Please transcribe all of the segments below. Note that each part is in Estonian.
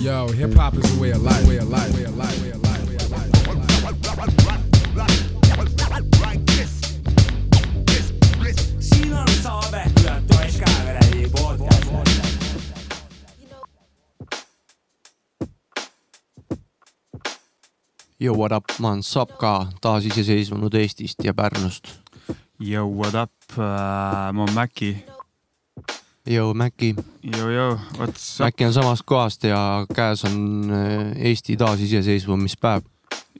Yo, hip hop is a way of life, way of life, way of life, way of life, way of life. siin on saade Ületões Käeverevi podcast. Yo what up, ma olen Sapka taasiseseisvunud Eestist ja Pärnust. Yo, what up uh,, ma olen Mäki. Yo Mäki, Yo, yo, what's up? Mäki on samast kohast ja käes on äh, Eesti taasiseseisvumispäev,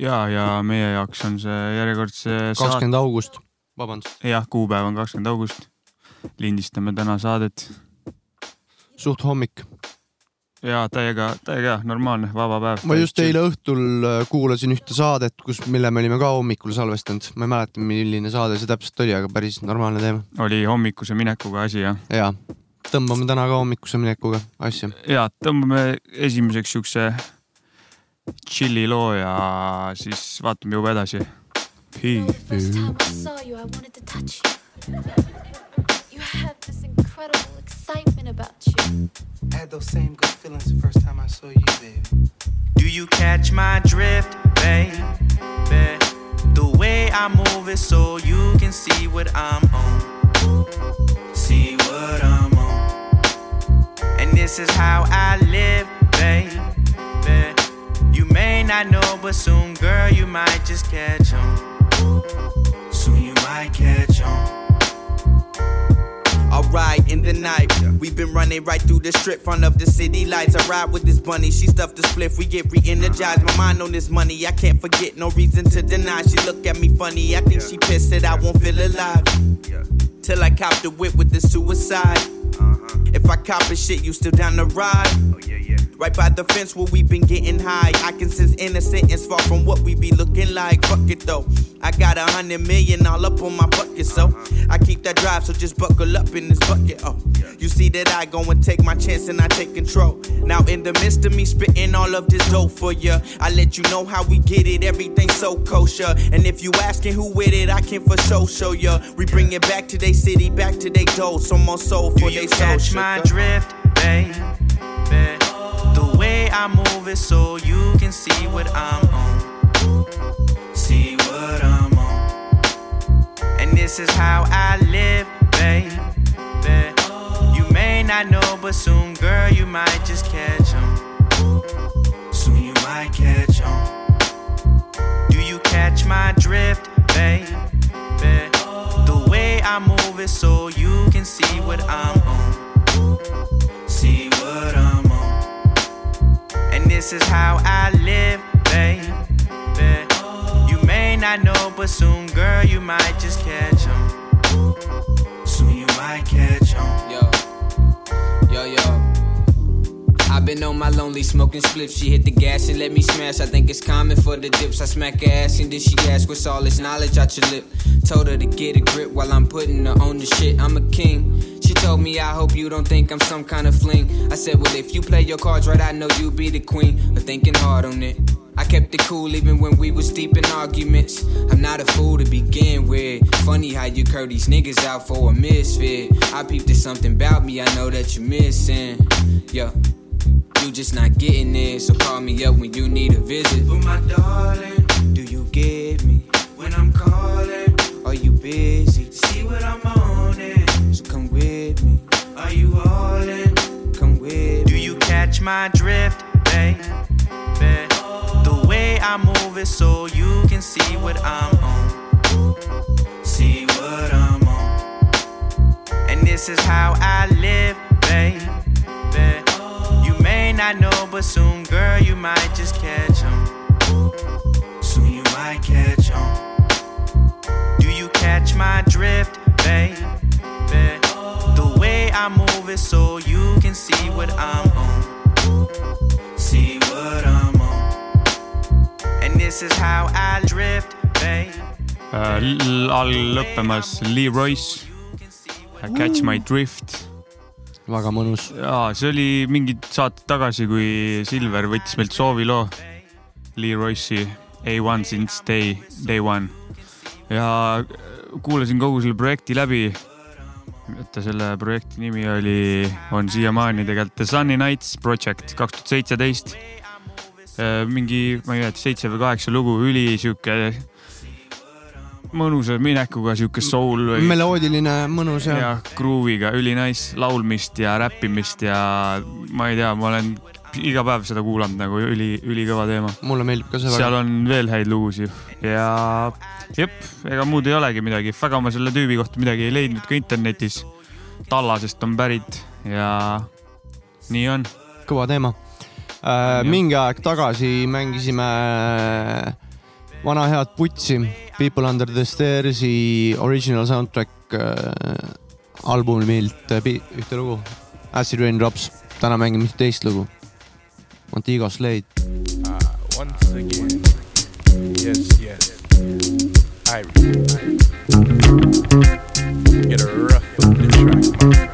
ja, ja meie jaoks on see järjekordse kakskümmend august, vabandust, jah, kuupäev on kakskümmend august. lindistame täna saadet suht hommik. ja täiega, täiega normaalne, vaba päev. ma just eile õhtul äh, kuulasin ühte saadet, kus, mille me olime ka hommikul salvestanud, ma ei mäleta, milline saade see täpselt oli, aga päris normaalne teema. oli hommikuse minekuga asi jah? ja tõmbame täna ka hommikuse minekuga asja. ja tõmbame esimeseks siukse chill'i loo ja siis vaatame juba edasi. You, have this incredible excitement about you. I had those same good feelings the first time I saw you, baby. Do you catch my drift, babe? The way I move it so you can see what I'm on. See what I'm this is how I live, babe. You may not know, but soon, girl, you might just catch on. Soon you might catch on. Alright, in the night, we've been running right through the strip front of the city lights. I ride with this bunny, she stuffed the spliff. We get re-energized. My mind on this money, I can't forget, no reason to deny. She look at me funny, I think she pissed that I won't feel alive. Till I cop the whip with the suicide. Uh-huh. If I cop a shit, you still down the ride? Oh, right by the fence where we been getting high. I can sense innocent and far from what we be looking like. Fuck it though. I got a hundred million all up on my bucket, so uh-huh. I keep that drive, so just buckle up in this bucket. Oh, you see that I go and take my chance and I take control. Now, in the midst of me spitting all of this dope for ya, I let you know how we get it, everything so kosher. And if you asking who with it, I can for sure show ya. We bring it back to they city, back to they dough, some more soul for they soul. Catch my drift, babe. The way I move it so you can see what I'm on. See what I'm on. And this is how I live, babe. You may not know, but soon, girl, you might just catch on. Soon you might catch on. Do you catch my drift, babe? I move it so you can see what I'm on. See what I'm on. And this is how I live, babe. You may not know, but soon, girl, you might just catch on. Soon you might catch on. Yo, yo, yo. I've been on my lonely smoking spliff. She hit the gas and let me smash. I think it's common for the dips. I smack her ass and then she ask what's all this knowledge out your lip. Told her to get a grip while I'm putting her on the shit. I'm a king. She told me I hope you don't think I'm some kind of fling. I said, well if you play your cards right, I know you be the queen. But thinking hard on it. I kept it cool even when we was deep in arguments. I'm not a fool to begin with. Funny how you curve these niggas out for a misfit. I peeped at something about me I know that you're missing. Yo, you just not getting it. So call me up when you need a visit. But my darling, Do you get me? when I'm calling, Are you busy? see what I'm on it. So come with me. Are you all in? Come with me. Do you catch my drift, babe? The way I move it so you can see what I'm on. See what I'm on. And this is how I live, babe. You may not know, but soon, girl, you might just catch on. Soon you might catch on. Do you catch my drift, babe? The way I move it so you can see what I'm on. See what I'm on. And this is how I drift, babe. Äh, all lõppemas Lee Royce I, Catch my drift. Väga mõnus. jaa, see oli mingid saated tagasi, kui Silver võttis meilt sooviloo Lee Royce'i A1 since day, day one. ja kuulasin kogu selle projekti läbi oota, selle projekti nimi oli, on siiamaani tegelikult The Sunny Nights Project kaks tuhat seitseteist. mingi, ma ei mäleta, seitse või kaheksa lugu, üli sihuke mõnusa minekuga sihuke soul või meloodiline, mõnus ja, ja grooviga, ülinais laulmist ja räppimist ja ma ei tea, ma olen iga päev seda kuulanud nagu üli, ülikõva teema. mulle meeldib ka see seal väga. on veel häid lugusid ja jep, ega muud ei olegi midagi, väga ma selle tüübi kohta midagi ei leidnud ka internetis. Tallasest on pärit ja nii on. kõva teema äh,. mingi aeg tagasi mängisime vana head putsi People Under the Stairs'i original soundtrack äh, albumilt äh, ühte lugu, Acid Rain Drops. täna mängime teist lugu. Montego Slade. Once again, yes, yes, I get a rough up the track.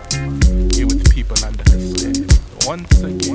Here with people under the stairs. Once again,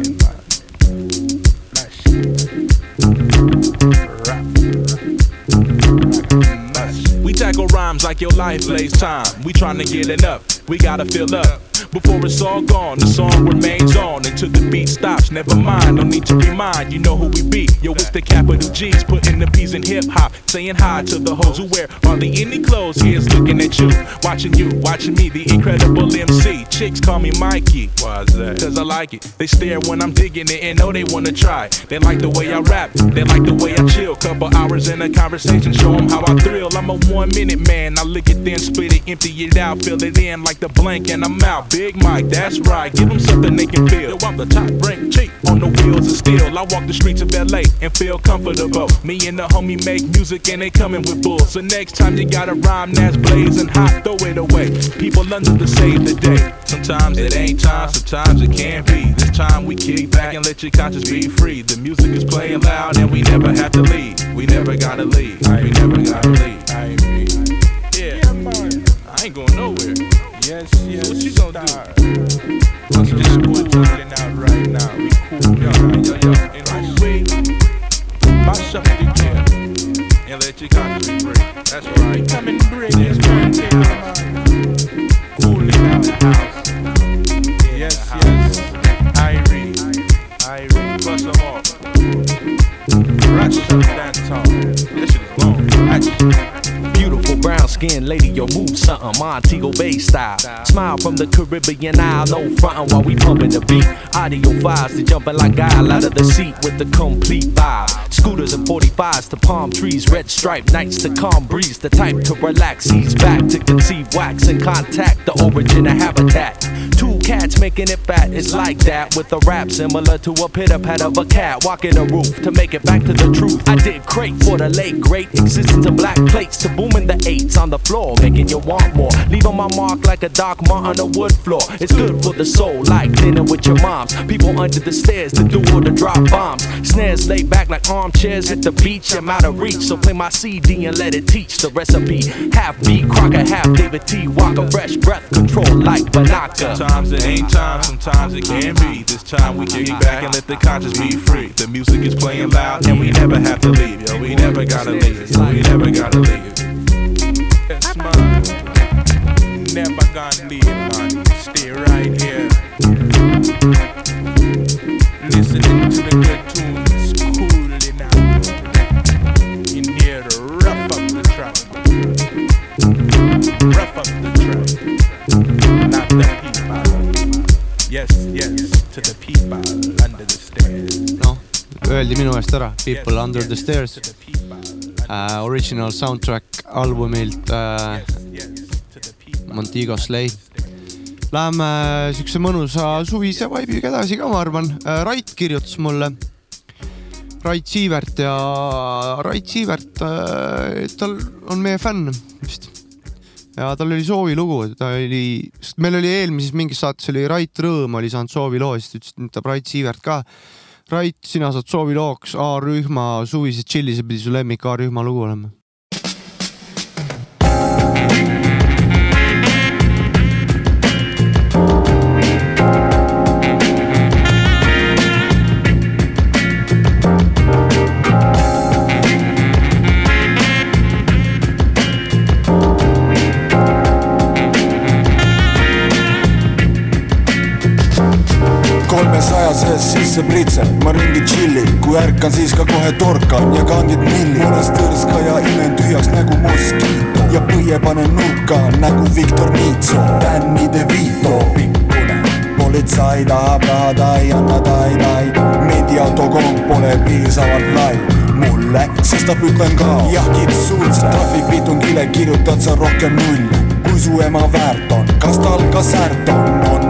rhymes like your life lays time. We tryna get up. We gotta fill up. Before it's all gone, the song remains on until the beat stops. Never mind, no need to remind. You know who we be. Yo, it's the capital G's putting the P's in hip hop. Saying hi to the hoes who wear hardly any clothes. Here's looking at you, watching you, watching me, the incredible MC. Chicks call me Mikey. Why's that? Cause I like it. They stare when I'm digging it and know they wanna try. They like the way I rap, they like the way I chill. Couple hours in a conversation, show them how I thrill. I'm a one minute man. I lick it, then split it, empty it out, fill it in like the blank, and I'm out. Big Mike, that's right. Give them something they can feel. Yo, I'm the top rank chief on the wheels of steel. I walk the streets of LA and feel comfortable. Me and the homie make music and they coming with bulls. So next time you got a rhyme that's blazing hot, throw it away. People under the save the day. Sometimes it ain't time, sometimes it can't be. This time we kick back and let your conscience be free. The music is playing loud and we never have to leave. We never gotta leave. We never gotta leave. Yeah, I ain't going. Yes, yes. What you gonna do? Let's just go chilling out right now. We cool, yo, yo, yo. In my way, mash up the jam and let your conscience be free. That's right. Come and bring this one down. Cooling out the house. Yes, yes. Irie, Irie, bust them off. Ratchet up. This shit is long. Action. Brown skin lady, your move something Montego Bay style. Smile from the Caribbean Isle, no frontin' while we pumping the beat. Audio files to jumping like guile out of the seat with the complete vibe. Scooters and 45s to palm trees, red stripe nights to calm breeze. The type to relax, ease back to conceive wax and contact the origin of habitat. Two cats making it fat, it's like that with a rap similar to a pitter pat of a cat walking a roof to make it back to the truth. I did crate for the late great existence of black plates to booming the eights on the floor, making you want more. Leaving my mark like a dark mark on the wood floor. It's good for the soul, like dinner with your moms. People under the stairs to do or to drop bombs. Snares laid back like armchairs at the beach. I'm out of reach, so play my CD and let it teach the recipe. Half beat, Crocker, half David T. Walker, fresh breath control like Banaka. Sometimes it ain't time, sometimes it can be. This time we kick back and let the conscience be free. The music is playing loud and we never have to leave. Yo, we never gotta leave. We never gotta leave. Never gonna leave, man. Stay right here. Listening to the good tunes, cooling out. In here to rough up the track. Rough up the track. Not the people. Yes, yes, to the people under the stairs. noh, öeldi minu eest ära, People Under the Stairs To the people uh,, original soundtrack albumilt uh, to the people. Montego Slay. Läheme siukse mõnusa suvise vibe'iga edasi ka, ma arvan. Rait kirjutas mulle, Rait Siivert ja Rait Siivert, tal on meie fänn vist. ja tal oli soovilugu, ta oli, sest meil oli eelmises mingis saates oli Rait Rõõm oli saanud sooviloo, siis ta ütles, et nüüd tahab Rait Siivert ka. Rait, sina saad soovilooks A-rühma suvise tšilli, see pidi su lemmik A-rühma lugu olema. sees sisse pritseb, ma ringi tšillin, kui ärkan, siis ka kohe torkan ja kandid milli. olen tõrska ja imen tühjaks nagu moskiito ja põie panen nurka nagu Viktor Niitso, Danny De Vito politsei tahab raha, ta ei anna, ta ei tai, mendiautokong pole piisavalt lai. Mulle, sestap ütlen ka jah, kitsuud, sest trahvikvitungile kirjutad sa rohkem nulle. kui su ema väärt on, kas tal ka säärt on, on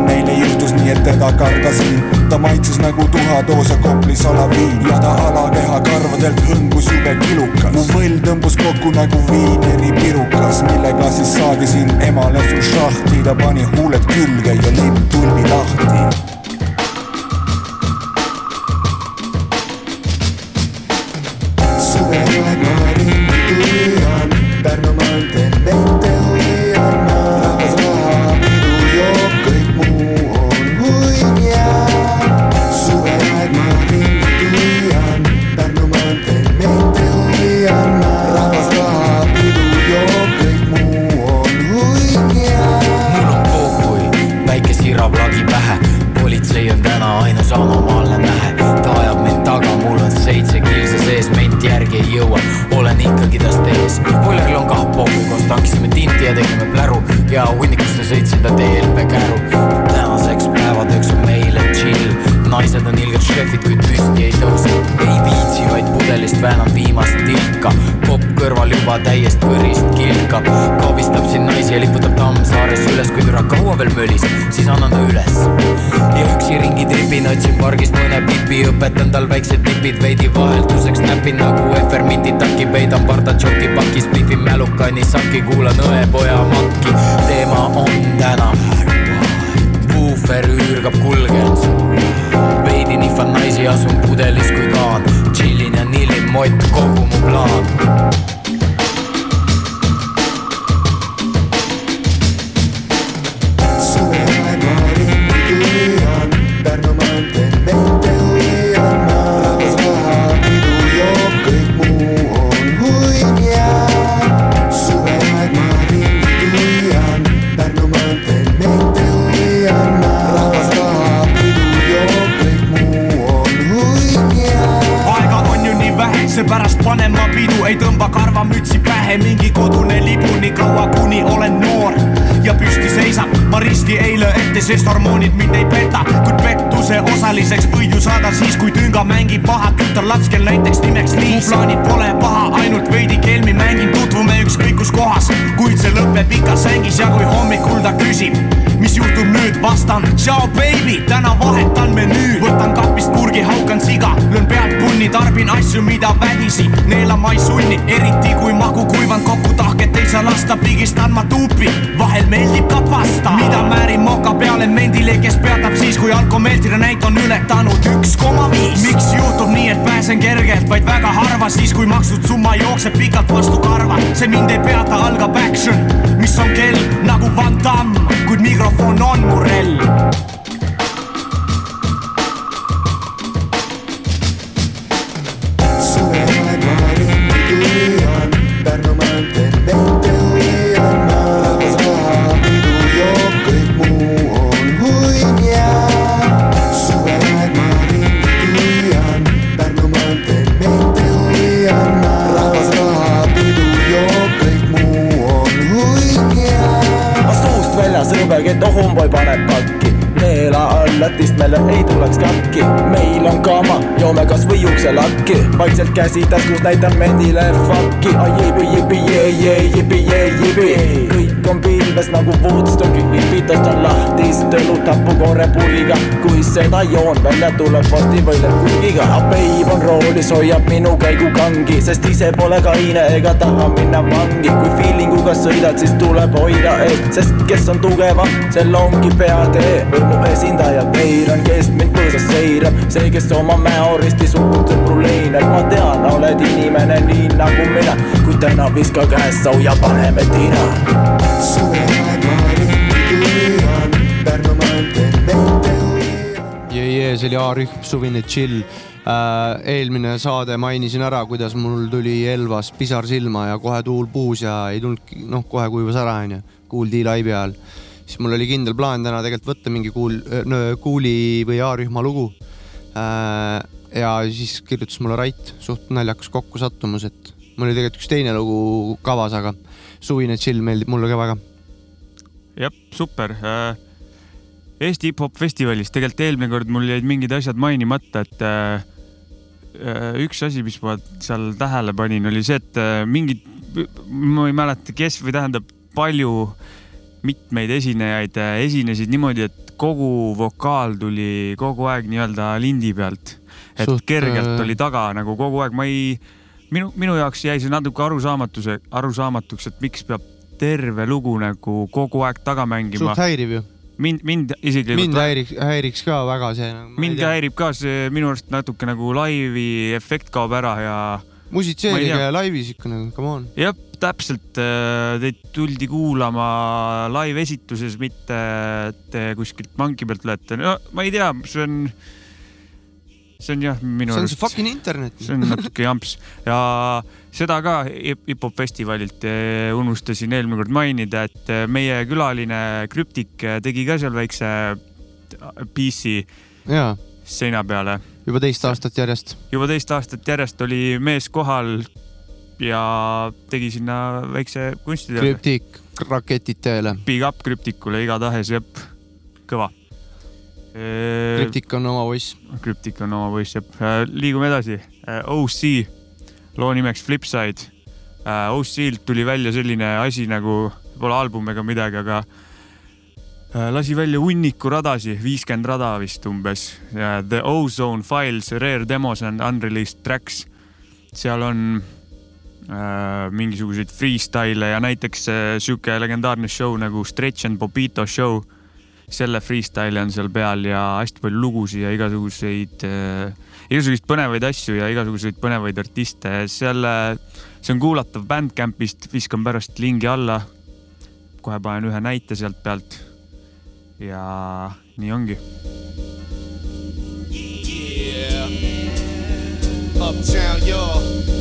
nii, et teda kargasin. ta maitses nagu tuhadoos ja Kopli salaviin ja ta alakeha karvadelt hõngus jube kilukas. mu võll tõmbus kokku nagu viineri pirukas, millega siis saagisin emale su šahti, ta pani huuled külge ja limm tuldi lahti õpetan tal väiksed nipid veidi vahelduseks. Näpin nagu Efermiti taki, peidan pardatšoki pakis, plihvin mälukani saki, kuulan õepoja makki, teema on täna. Puufer üürgab kulgenud veidi nihvan naisi, asun pudelis kui kaan, tšillin ja nillin mott kogu mu plaan. Sest hormoonid mind ei peta, kuid pettuse osaliseks võid ju saada siis, kui tünga mängib maha tütarlaps, kel näiteks nimeks Liis. mu plaanid pole paha, ainult veidi kelmi mängin, tutvume ükskõik kus kohas, kuid see lõpeb ikka sängis ja kui hommikul ta küsib, mis juhtub nüüd, vastan tšau baby, täna vahetan menüüd, võtan kapist purgi, haukan siga, löön pealt punni, tarbin asju, mida vägisi. Neelama ei sunni, eriti kui magu kuivanud kokku tahket ei saa lasta, pigistan ma tuupi, vahel meeldib ka pasta, mida määrin moka peale mendile, kes peatab siis, kui alkomeetri näit on ületanud? Üks koma viis. miks juhtub nii, et pääsen kergelt, vaid väga harva? Siis, kui makstud summa jookseb pikalt vastu karva, see mind ei peata, algab action, mis on kell nagu Van Damme, kuid mikrofon on mu relv väljas rõbeg, et oh homboi paneb. pakki neela all Lätist meile ei tuleks katki meil on kama, joome kas või ukselakki vaikselt käsi taskus näitan mendile fuck'i ai jibi jibi jee jee jibi jee jibi kõik on pilves nagu Woodstocki hipitost on lahtist õlut hapukoore pulliga kui seda joon välja tuleb varsti võidab kulgiga Abeib on roolis, hoiab minu käigu kangi sest ise pole kaine ega taha minna vangi kui feelinguga sõidad, siis tuleb hoida eest, sest kes on tugevam, sel ongi peatee võimu esindaja veiran, kes mind põõsas seirab, see, kes oma mäoristi suhtes sõpru leinab, ma tean, oled inimene nii nagu mina, kuid täna viska käest sau ja paneme tina. jee, see oli A-rühm, suvine chill äh,. eelmine saade mainisin ära, kuidas mul tuli Elvas pisar silma ja kohe tuul puhus ja ei tulnud, noh, kohe kuivas ära, onju. kuuldi laivi ajal. Siis mul oli kindel plaan täna tegelikult võtta mingi kuul, kuuli või A-rühma lugu. ja siis kirjutas mulle Rait, suht naljakas kokkusattumus, et mul oli tegelikult üks teine lugu kavas, aga suvine chill meeldib mulle ka väga. jah, super. Eesti hip-hop festivalis tegelikult eelmine kord mul jäid mingid asjad mainimata, et äh, äh, üks asi, mis ma seal tähele panin, oli see, et äh, mingid, ma ei mäleta, kes või tähendab palju mitmeid esinejaid äh, esinesid niimoodi, et kogu vokaal tuli kogu aeg nii-öelda lindi pealt. et Suht, kergelt äh, oli taga nagu kogu aeg, ma ei, minu, minu jaoks jäi see natuke arusaamatuse, arusaamatuks, et miks peab terve lugu nagu kogu aeg taga mängima suht. häiriv ju. mind, mind isiklikult. mind häiriks, häiriks ka väga see. mind häirib ka see minu arust natuke nagu laivi efekt kaob ära ja. musitseerige laivis ikka nagu, come on. jah, täpselt, teid tuldi kuulama live-esituses, mitte et kuskilt manki pealt lööte, no ma ei tea, see on, see on jah, minu see on arust see. fucking internet. see on natuke jamps ja seda ka hip- hip-hop festivalilt eh, unustasin eelmine kord mainida, et eh, meie külaline Krüptik tegi ka seal väikse PC jaa, seina peale. juba teist aastat järjest. juba teist aastat järjest oli mees kohal ja tegi sinna väikse kunstiteo. krüptik, raketid teele. Big up krüptikule igatahes, jep, kõva. krüptik on oma poiss. krüptik on oma poiss, jep. liigume edasi. OC, loo nimeks Flipside. OC-lt tuli välja selline asi nagu, pole album ega midagi, aga lasi välja hunniku radasi, viiskümmend rada vist umbes. The Ozone Files, Rare Demos and Unreleased Tracks. seal on mingisuguseid freestyle'e ja näiteks äh, sihuke legendaarne show nagu Stretch and Popito show. selle freestyle'i on seal peal ja hästi palju lugusid ja igasuguseid äh,, igasuguseid põnevaid asju ja igasuguseid põnevaid artiste. selle, see on kuulatav Bandcampist, viskan pärast lingi alla. kohe panen ühe näite sealt pealt. ja nii ongi. Yeah. Uptown, y'all.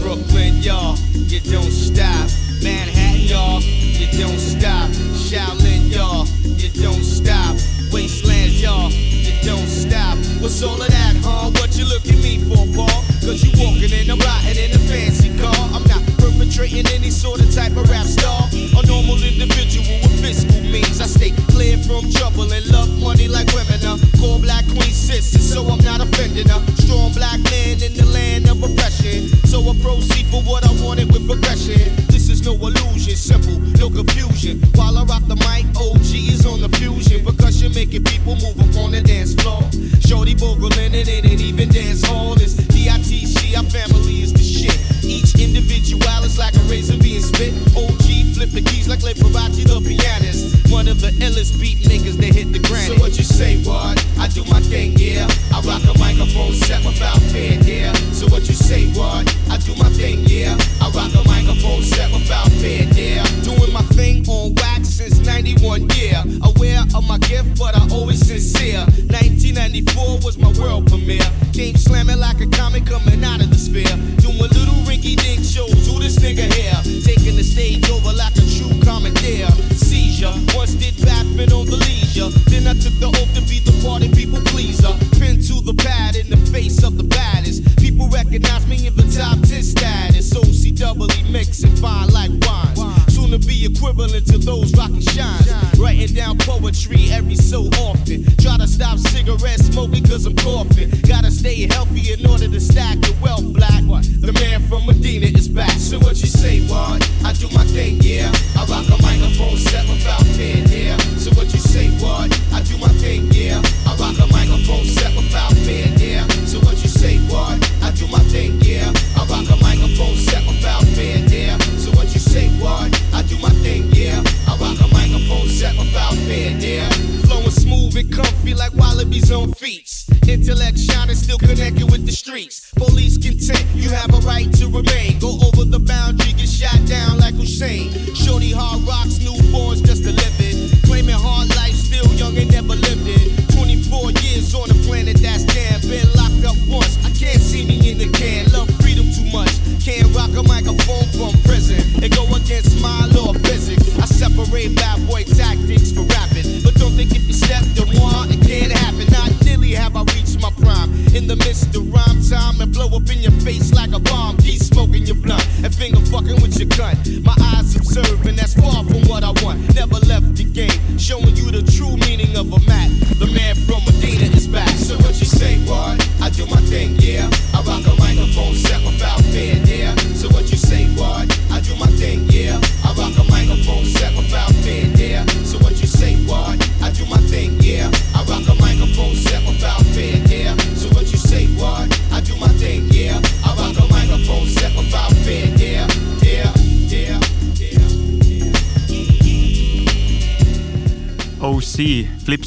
Brooklyn, y'all. You don't stop. Manhattan, y'all. You don't stop. Shaolin, y'all. You don't stop. Wastelands, y'all. You don't stop. What's all of that, huh? What you look at me for, Paul? Cause you walking in, I'm in a fancy car. I'm not perpetrating any sort of type of rap star. A normal individual with fiscal means. I stay clear from trouble and love money like women. Uh. Call black queen sisters, so I'm not offending her. Strong black man in the land of oppression. So I proceed for what I wanted with progression. This is no illusion, simple, no confusion. While I rock the mic, OG is on the fusion. Percussion making people move up on the dance floor. Shorty Bogerlin, it ain't even dance hall. It's DITC, our family is the shit. Each individual is like a razor being spit. OG flip the keys like Liberace, the pianist. One of the illest beat makers that hit the granite. So what you say, what? I do my thing, yeah. I rock a microphone set without fear, yeah. So what you say, what? I do my thing, yeah. I rock a microphone set without fear, yeah. Doing my thing on wax since 91, yeah. Aware of my gift, but I always sincere. 1994 was my world premiere. Came slamming like a comic coming out of the sphere. Doing a little rinky dink shows. Who this nigga here? Taking the stage over like a true commandeer. Seizure. Once did rapping on the leisure. Then I took the oath to be the party people pleaser. Pin to the pad in the face of the baddest. People recognize me in the top 10 status. OC doubly mixing fine like wine. Soon to be equivalent to those rocking shines. Writing down poetry every so often. Try to stop cigarette smoking cause I'm coughing. Gotta stay healthy in order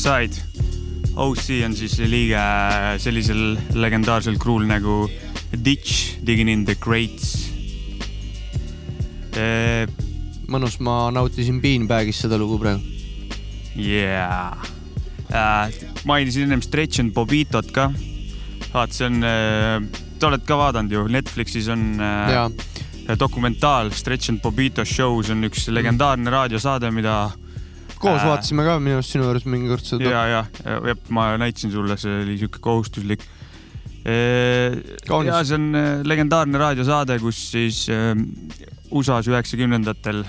Flipside. OC on siis liige sellisel legendaarsel crew'l nagu Ditch, Digging in the Crates. mõnus, ma nautisin Beanbagis seda lugu praegu. Yeah äh,. mainisin ennem Stretch and Bobitot ka. vaat see on äh,, olete ka vaadanud ju, Netflixis on Jaa. äh, dokumentaal Stretch and Bobito Show, see on üks legendaarne raadiosaade, mida koos Äh. vaatasime ka minu arust sinu juures mingi kord seda. ja, ja, jah, ma näitasin sulle, see oli sihuke kohustuslik. Kaunis. ja see on äh, legendaarne raadiosaade, kus siis äh, USA-s üheksakümnendatel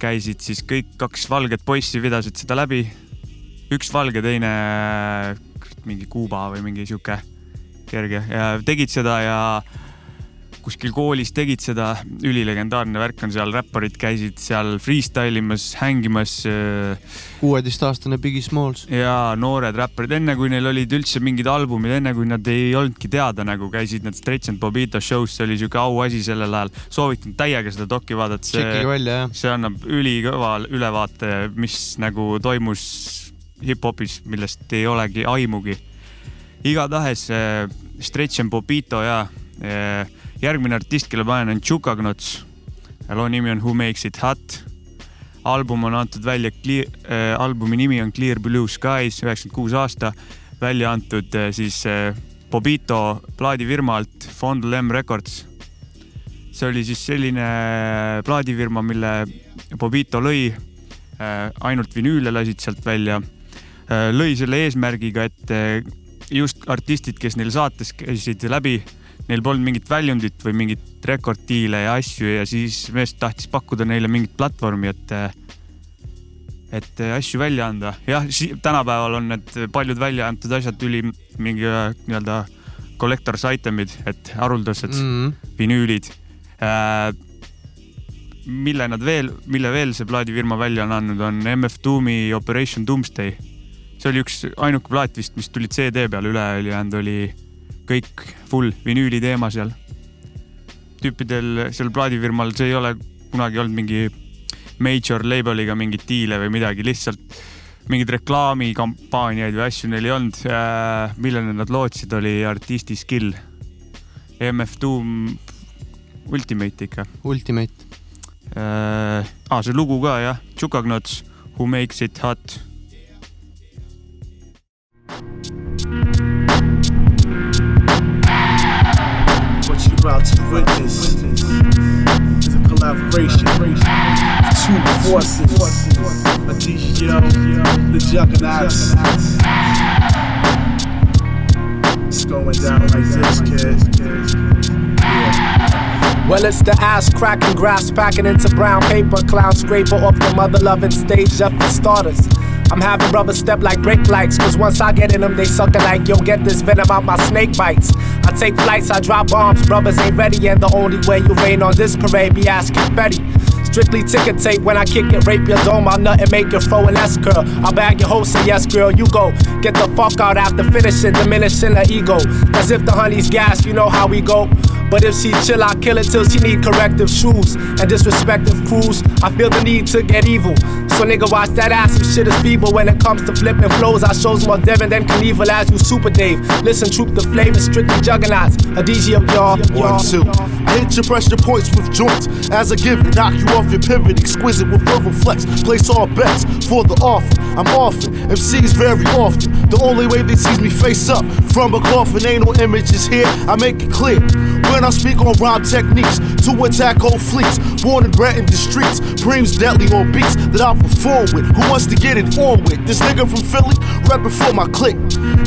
käisid siis kõik kaks valget poissi, vedasid seda läbi. üks valge, teine äh, mingi Kuuba või mingi sihuke kerge ja tegid seda ja kuskil koolis tegid seda, ülilegendaarne värk on seal, räpparid käisid seal freestyle imas, hängimas äh, kuueteistaastane Biggie Smalls. ja noored räpparid, enne kui neil olid üldse mingid albumid, enne kui nad ei olnudki teada nagu käisid nad Stretch and Bobito show's, see oli siuke auasi sellel ajal. soovitan täiega seda doki vaadata, see, see annab ülikõva ülevaate, mis nagu toimus hip-hopis, millest ei olegi aimugi. igatahes äh, Stretch and Bobito ja äh, järgmine artist, kelle panen, on Chukagnots. loo nimi on Who Makes It Hot album on antud välja, äh, albumi nimi on Clear Blue Skies, üheksakümmend kuus aasta, välja antud äh, siis äh, Bobito plaadifirma alt Fondle M Records. see oli siis selline äh, plaadifirma, mille Bobito lõi äh,, ainult vinüüle lasid sealt välja äh,. lõi selle eesmärgiga, et äh, just artistid, kes neil saates käisid läbi, neil polnud mingit väljundit või mingit rekorddiile ja asju ja siis mees tahtis pakkuda neile mingit platvormi, et et asju välja anda. jah, tänapäeval on need paljud välja antud asjad üli mingi nii-öelda collector's item'id, et haruldased mm. -hmm. vinüülid äh,. mille nad veel, mille veel see plaadifirma välja on andnud, on MF Doomi Operation Doomsday. see oli üks ainuke plaat vist, mis tuli CD peale, ülejäänud oli kõik full vinüüli teema seal. tüüpidel seal plaadifirmal, see ei ole kunagi olnud mingi major label'iga mingeid diile või midagi, lihtsalt mingeid reklaamikampaaniaid või asju neil ei olnud. millele nad lootsid, oli artisti skill. MF Doom Ultimate ikka. Ultimate. äh,. Ah, see lugu ka jah, Chukagnots, Who makes it hot. To witness is a collaboration of two forces. The juggernauts. It's going down like this, kid. Well, it's the ass cracking, grass packing into brown paper, clown scraper off the mother loving stage just for starters. I'm having brothers step like brake lights, cause once I get in them, they sucker like, yo, get this venom out my snake bites. I take flights, I drop bombs, brothers ain't ready, and the only way you rain on this parade be asking Betty. Strictly ticket tape when I kick it, rape your dome, I'll nut and make you throw an S curl. I'll bag your host, and yes, girl, you go. Get the fuck out after finishing, diminishing her ego. As if the honey's gas, you know how we go. But if she chill, I kill it till she need corrective shoes and disrespective crews. I feel the need to get evil. So nigga, watch that ass. Some shit is feeble when it comes to flipping flows. I shows more Devin than Knievel as you Super Dave. Listen, troop the flavor, strictly juggernauts. A DJ of y'all. One, two. I hit your pressure points with joints as a gift. Knock you off your pivot, exquisite with verbal flex. Place all bets for the offer. I'm often, MCs very often. The only way they sees me face up from a coffin, ain't no images here. I make it clear. When I speak on rhyme techniques to attack whole fleets, born and bred in the streets, Preem's deadly on beats that I perform with. Who wants to get it on with? This nigga from Philly, reppin' for my clique.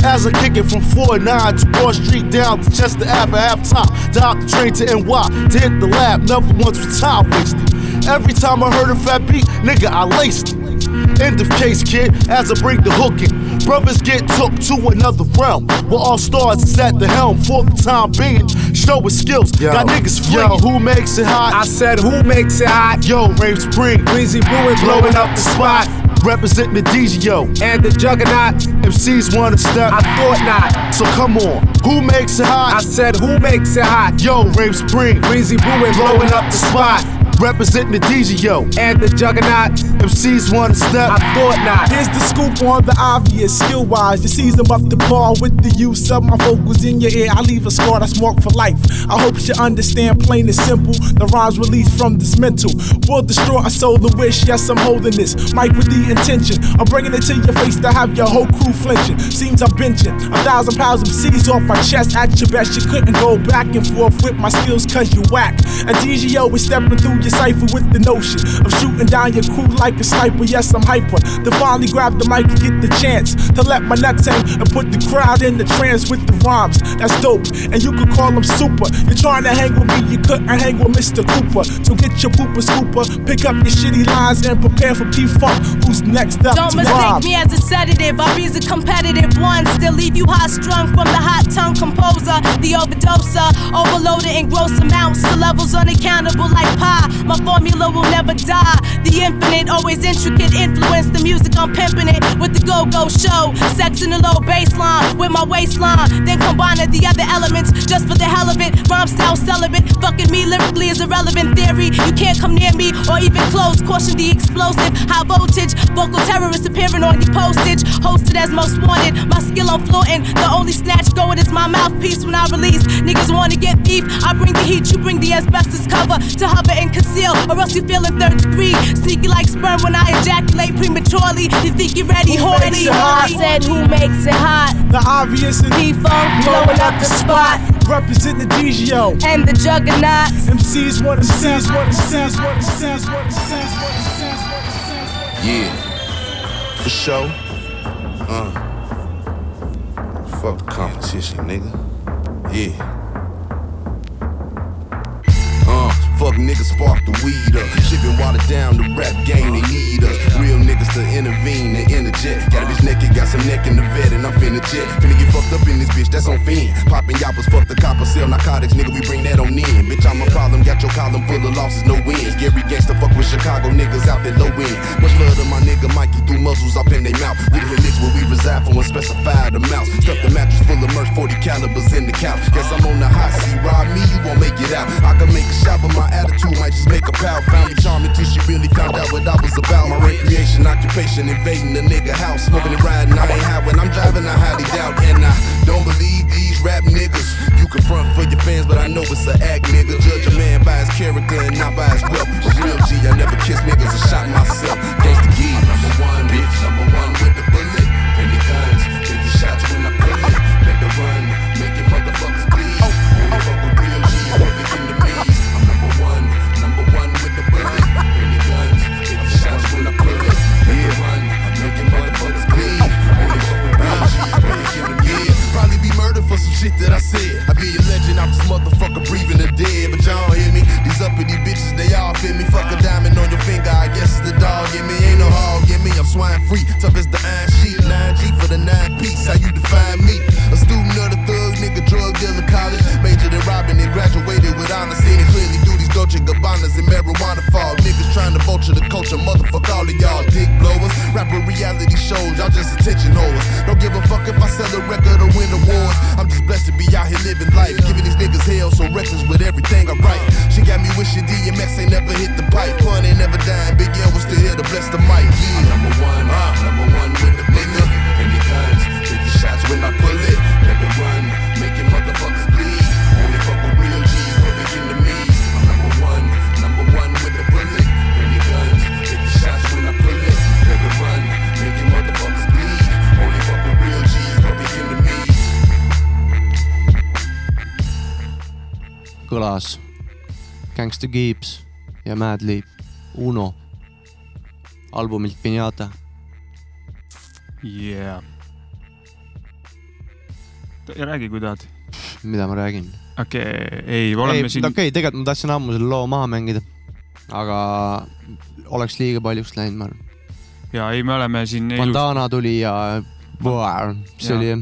As I kick it from 4 9 to Broad Street down to Chester Ave half time. Dial the train to NY to hit the lab, never once was time wasted. Every time I heard a fat beat, nigga, I laced it. End of case, kid, as I bring the hook in. Brothers get took to another realm. Where all stars is at the helm for the time being. Showing skills, got niggas flinging. Yo, who makes it hot? I said, who makes it hot? Yo, Rave Spring, Breezy Brewing, blowing up the spot. Representing the DGO and the Juggernaut. MCs wanna step. I thought not. So come on, who makes it hot? I said, who makes it hot? Yo, Rave Spring, Breezy Brewing, blowing up the spot. Representing the DGO and the Juggernaut. MCs wanna step. I thought not. Here's the scoop on the obvious. Skill wise, you seize them up to par with the use of my vocals in your ear. I leave a scar that's marked for life. I hope you understand, plain and simple. The rhymes released from this mental will destroy a soul. The wish, yes, I'm holding this mic with the intention of bringing it to your face to have your whole crew flinching. Seems I'm benching a thousand pounds of C's off my chest. At your best, you couldn't go back and forth with my skills cause you whack. And DGO is stepping through your cipher with the notion of shooting down your crew like a sniper. Yes, I'm hyper. To finally grab the mic and get the chance to let my nuts hang and put the crowd in the trance with the rhymes. That's dope, and you could call them super. You're trying to hang with me, you couldn't hang with Mr. Cooper. So get your pooper scooper, pick up your shitty lines, and prepare for P Funk. Who's next up Don't mistake rob? me as a sedative. I'll be a competitive one. Still leave you hot strung from the hot tongue composer, the overdoser, uh, overloaded in gross amounts to levels unaccountable like pie. My formula will never die. The infinite, always intricate influence. The music I'm pimping it with the go-go show. Sex in the low baseline with my waistline. Then combining the other elements just for the hell of it. Rhyme style celibate. Fucking me lyrically is irrelevant theory. You can't come near me or even close. Caution the explosive, high voltage. Vocal terrorist appearing on your postage. Hosted as most wanted. My skill I'm flaunting. The only snatch going is my mouthpiece when I release. Niggas wanna get beef. I bring the heat, you bring the asbestos cover to hover and conceal, or else you feel in third degree. Sneaky like sperm when I ejaculate prematurely. You think you're ready, Who horny? makes it hot? I said, who makes it hot? The obvious and P-Funk blowing up the spot. Represent the DGO and the juggernauts. MCs want to sense, want to sense, want to sense, want to sense, want to sense, want to sense. Yeah, for sure. Uh, fuck the competition, nigga. Yeah. Niggas spark the weed up. Shit been watered down, the rap game, they need us. Real niggas to intervene and interject. Got a bitch naked, got some neck in the vet, and I'm finna jet. Finna get fucked up in this bitch, that's on fiend. Poppin' yappers, fuck the copper, sell narcotics, nigga, we bring that on in. Bitch, I'm a problem, got your column full of losses, no wins. Gary gangsta fuck with Chicago niggas out there low end. Much love to my nigga Mikey, threw muzzles up in their mouth. We the niggas where we reside for unspecified amounts. Stuff the mattress full of merch, 40 calibers in the couch. Guess I'm on the hot seat, ride me, you won't make it out. I can make a shot, but my attitude might just make a pal. Found me charming till she really found out what I was about. My recreation, occupation, invading the nigga house. Smoking and riding, I ain't high when I'm driving, I highly doubt. And I don't believe these rap niggas. You can front for your fans, but I know it's an act, nigga. Judge a man by his character and not by his wealth. Real G, I never kiss niggas and shot myself. Gangsta G, number one, bitch, number one shit that I said. I be a legend I'm this motherfucker breathing the dead, but y'all don't hear me? These uppity bitches, they all fit me. Fuck a diamond on your finger, I guess it's the dog in me. Ain't no hog in me, I'm swine free. Tough as the iron sheet, 9G for the nine piece. How you define me? A student of the thug, nigga, drug dealer, college. Majored in robbing and graduated with. Seen it clearly these Dolce Gabbanas and marijuana fall. Niggas trying to vulture the culture, motherfuck all of y'all dick blowers. Rapper reality shows, y'all just attention holders. Don't give a fuck if I sell a record or win awards. I'm just blessed to be out here living life. Giving these niggas hell, so reckless with everything I write. She got me wishing DMX ain't never hit the pipe. Pun ain't never dying, Big L was still here to bless the mic. Yeah. I'm number one, uh, number one with the nigga. Plenty guns, 50 shots when I pull it. Let the run, kõlas Gangsta Gibbs ja Madlib Uno albumilt Pinata. Yeah. räägi, kui tahad. mida ma räägin? okei okay,, ei, oleme ei, siin okei okay,, tegelikult ma tahtsin ammu selle loo maha mängida. aga oleks liiga paljuks läinud, ma arvan. ja ei, me oleme siin. Bandana tuli ja see Jaa. oli,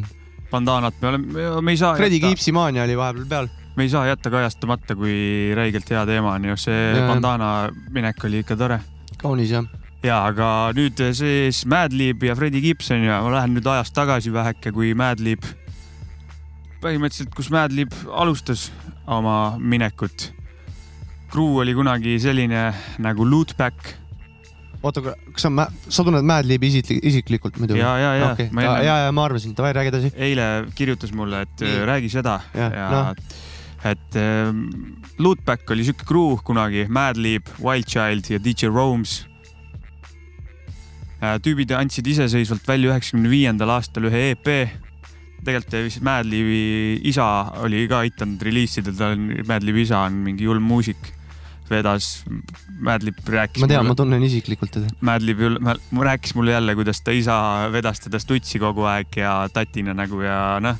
bandaanat me oleme, me ei saa. Fredi Kiipsi maania oli vahepeal peal. Me ei saa jätta kajastamata, kui räigelt hea teema on ju, see Jaa. bandana minek oli ikka tore. kaunis jah. ja aga nüüd siis Madlib ja Freddie Gibson ja ma lähen nüüd ajas tagasi väheke, kui Madlib, põhimõtteliselt, kus Madlib alustas oma minekut. Crew oli kunagi selline nagu Lootback oota, kas sa, sa tunned Mad Libi isiklikult, muidu? ja, ja, ja ma ja, ja, ja ma arvasin, davai, räägi edasi. eile kirjutas mulle, et Nii. Räägi seda ja, ja noh. Et ähm, Lootback oli siuke crew kunagi, Madlib, Wildchild ja DJ Roams. tüübid andsid iseseisvalt välja üheksakümne viiendal aastal ühe EP. tegelikult vist Madlibi isa oli ka aidanud reliisida, ta on, Madlibi isa on mingi julm muusik, vedas, Madlib rääkis. ma tean, ma tunnen isiklikult teda. Madlib, rääkis mulle jälle, kuidas ta isa vedas teda stutsi kogu aeg ja tatina nagu ja noh.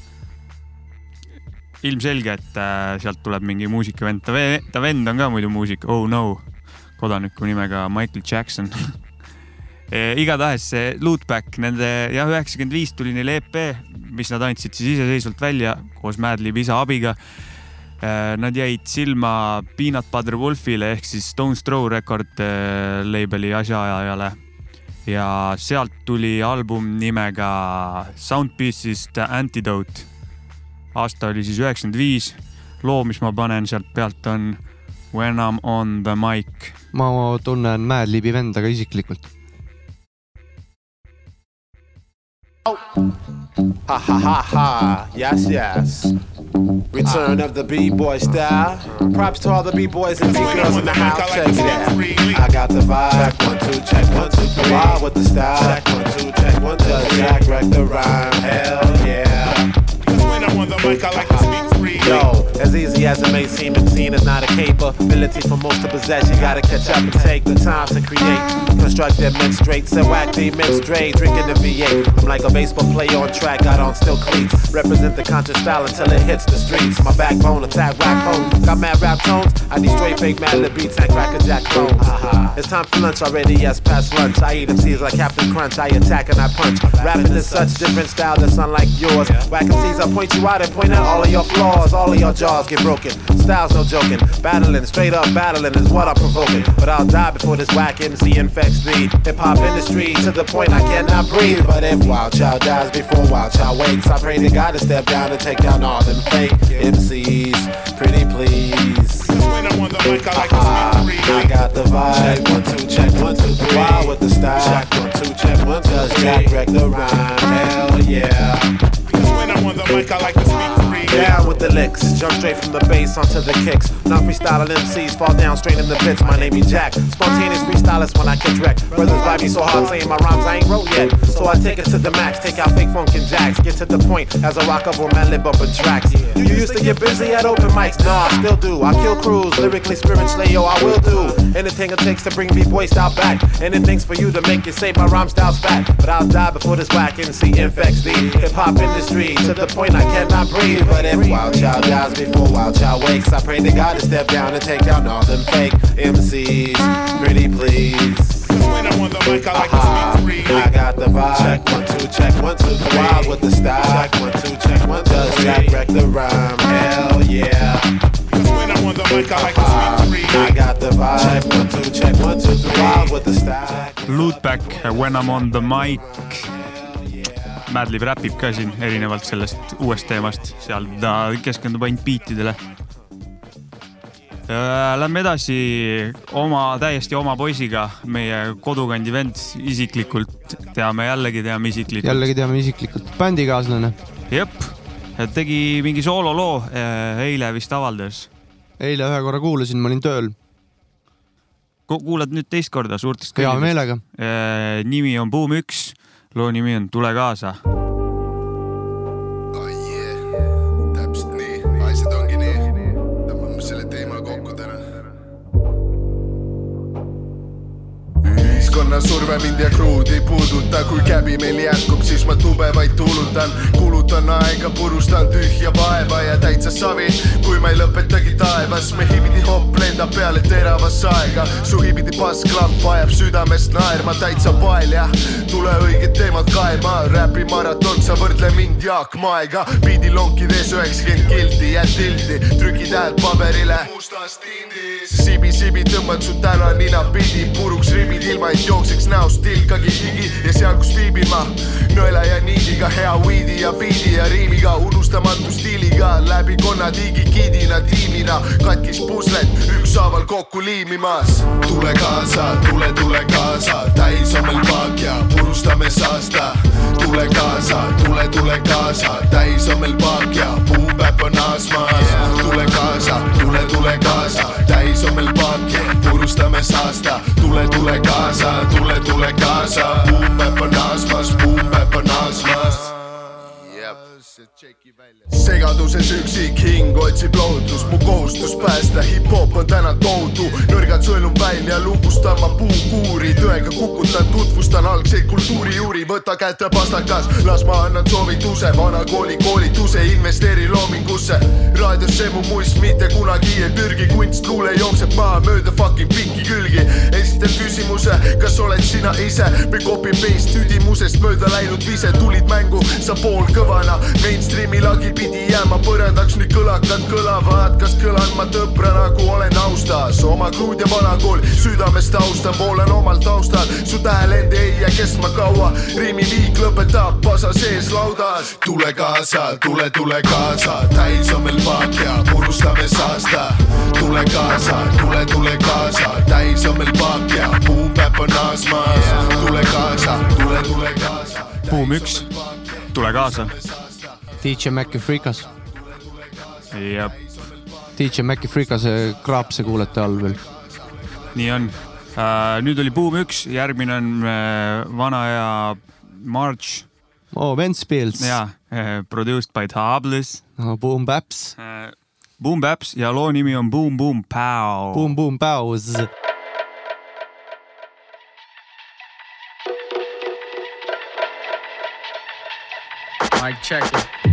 ilmselge, et äh, sealt tuleb mingi muusikavend, ta, ta vend on ka muidu muusik, oh no, kodaniku nimega Michael Jackson E, igatahes see Lootback, nende jah, üheksakümmend viis tuli neil EP, mis nad andsid siis iseseisvalt välja koos Madlibi isa abiga. Nad jäid silma Peanut Butter Wolfile ehk siis Stone's Throw record äh, label'i asjaajajale ja sealt tuli album nimega Soundpieces The Antidote. Aasta oli siis üheksakümmend viis. loo, mis ma panen sealt pealt on When I m on the mic. ma tunnen Mad Libi venda ka isiklikult. Ha ha ha ha, yes, yes. Return of the B-boy style. Props to all the B-boys and B-girls in the house. Check it out. I got the vibe. Check one, two, check one, two, three. Wild with the style. Check one, two, check one, two. Jack wreck the rhyme. Hell yeah. On the mic, I like to speak. Yo, as easy as it may seem, MCing is not a capability for most to possess. You gotta catch up and take the time to create. Construct them men straight, so whack the men straight, drinking the V8. I'm like a baseball player on track, got on still cleats. Represent the conscious style until it hits the streets. My backbone, attack rap home. Got mad rap tones, I need straight fake mad lib beats and cracker jack clones. Aha. Uh-huh. It's time for lunch already, yes, past lunch. I eat MCs like Captain Crunch, I attack and I punch. Rapping is such different style that's unlike yours. Whack MCs, I point you out and point out all of your flaws. All of your jaws get broken. Style's no joking. Battling, straight up battling is what I'm provoking. But I'll die before this whack MC infects me. Hip hop industry to the point I cannot breathe. But if Wild Child dies before Wild Child wakes, I pray to God to step down and take down all them fake MCs. Pretty please. When I'm on the mic, I like to speak. I got the vibe. Check one, two, check one, two, three. Wild with the style. Check one, two, check one, two, Just Jack wreck the rhyme. Hell yeah. Because When I'm on the mic, I like to speak. Down with the licks, jump straight from the bass onto the kicks. Not freestyling MCs, fall down straight in the pits. My name is Jack. Spontaneous freestylist when I catch wreck. Brothers buy me so hard saying my rhymes I ain't wrote yet. So I take it to the max, take out fake funk and jacks. Get to the point as I rock up on my lip bumping tracks. You used to get busy at open mics, nah, I still do. I kill crews, lyrically, spiritually, yo, I will do. Anything it takes to bring B-boy style back. Anything's for you to make you say my rhyme style's fat. But I'll die before this whack MC infects the hip hop industry to the point I cannot breathe. But if Wild Child dies before Wild Child wakes, I pray to God to step down and take down all them fake MCs. Pretty please. When I'm on the mic, I like to speak freely. I got the vibe. Check one, two, check one, two, three. Wild with the style. Check one, two, check one, two, Just Jack wreck the rhyme. Hell yeah. When I'm on the mic, I like to speak freely. I got the vibe. Check one, two, check one, two, three. Wild with the style. Lootback, When I m on the mic. Madlib räpib ka siin erinevalt sellest uuest teemast, seal ta keskendub ainult beatidele. Lähme edasi oma, täiesti oma poisiga, meie kodukandi vend isiklikult, teame jällegi, teame isiklikult. jällegi teame isiklikult, bändikaaslane. jep, tegi mingi soololoo, eile vist avaldas. eile ühe korra kuulasin, ma olin tööl. kuulad nüüd teist korda suurtest Hea meelega.. nimi on Buum üks, loo nimi on Tule kaasa ühiskonna surve mind ja kruud ei puuduta, kui käbi meil jätkub, siis ma tube vaid tuulutan, kulutan aega, purustan tühja vaeva ja täitsa savi, kui ma ei lõpetagi taevas, me hibidi hopp lendab peale teravasse aega, su hibidi passklamp ajab südamest naerma, täitsa pael jah, tule õiged teemad kaema, räpi maraton, sa võrdle mind Jaak Maega, biidilonkides üheksakümmend kilti, jääd tilti, trükid häält paberile. Mustas tindis, sibi-sibi tõmbad su täna ninapidi, puruks ribid ilma, et jookseks näost tilkagi higi ja seal, kus viibin ma, nõela ja niidiga, hea weedi ja biidi ja riimiga, unustamatu stiiliga, läbi konnatiigi kidina tiimina, katkis puslet ükshaaval kokku liimimas. tule kaasa, tule, tule kaasa, täis on meil paak ja purustame saasta. tule kaasa, tule, tule kaasa, täis on meil paak ja puupäpp on naasmas. tule kaasa, tule, tule kaasa, täis on meil paak ja purustame saasta. tule, tule kaasa, tule, tule kaasa, puupäpp on naasmas, puupäpp on naasmas segaduses üksik hing otsib lohutust, mu kohustus päästa, hip-hop on täna tohutu, nõrgad sõelun välja, lukustan ma puukuuri, tõega kukutan, tutvustan algseid kultuurijuuri, võta kätte pastakas, las ma annan soovituse, vana kooli koolituse, investeeri loomingusse, raadiosse mu muist mitte kunagi ei pürgi, kunstluule jookseb maha mööda fucking pikki külgi, esitan küsimuse, kas oled sina ise? Või copy-paste tüdimusest mööda läinud vise, tulid mängu, sa poolkõvana, mainstream'i lagi pidi jääma põrandaks, nüüd kõlakad kõlavad, kas kõlan ma tõpra nagu olen austas, oma kruud ja vanakool südamest austan, voolan omal taustal, su tähelend ei jää kestma kaua, riimiviik lõpetab pasa sees laudas. tule kaasa, tule, tule kaasa, täis on meil paak ja purustame saasta. tule kaasa, tule, tule kaasa, täis on meil paak ja puupäpp on naasmas. tule kaasa, tule, tule kaasa. buum üks, tule kaasa. DJ Maci Freekas. jah, DJ Maci Freekase kraapse kuulete all veel. nii on. nüüd oli buum üks, järgmine on äh, vana hea March. oo, Ventspils. jaa, produced by Tables. Boom Baps. Boom Baps ja loo nimi on Boom Boom Pow. Boom Boom Baus. Mic check it.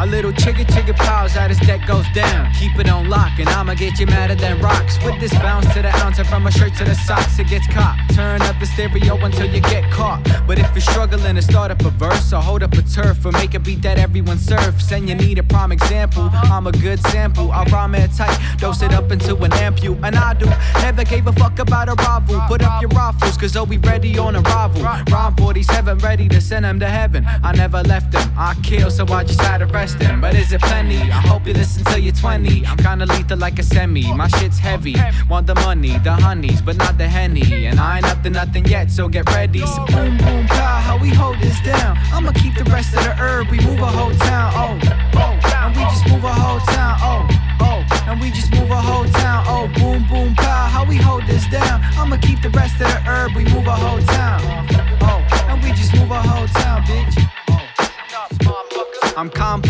A little chigga chigga pals as this deck goes down. Keep it on lock, and I'ma get you madder than rocks. With this bounce to the ounce, and from a shirt to the socks, it gets caught. Turn up the stereo until you get caught. But if you're struggling to start up a verse, or hold up a turf, or make a beat that everyone surfs, and you need a prime example, I'm a good sample. I rhyme it tight, dose it up into an amp you, and I do. Never gave a fuck about a rival. Put up your rifles, cause I'll be ready on arrival. Rhyme 47, ready to send them to heaven. I never left them, I kill, so I just had to rest But is it plenty? I hope you listen till you're 20. I'm kinda lethal like a semi. My shit's heavy. Want the money, the honeys, but not the henny. And I ain't up to nothing yet, so get ready. So boom, boom, pow,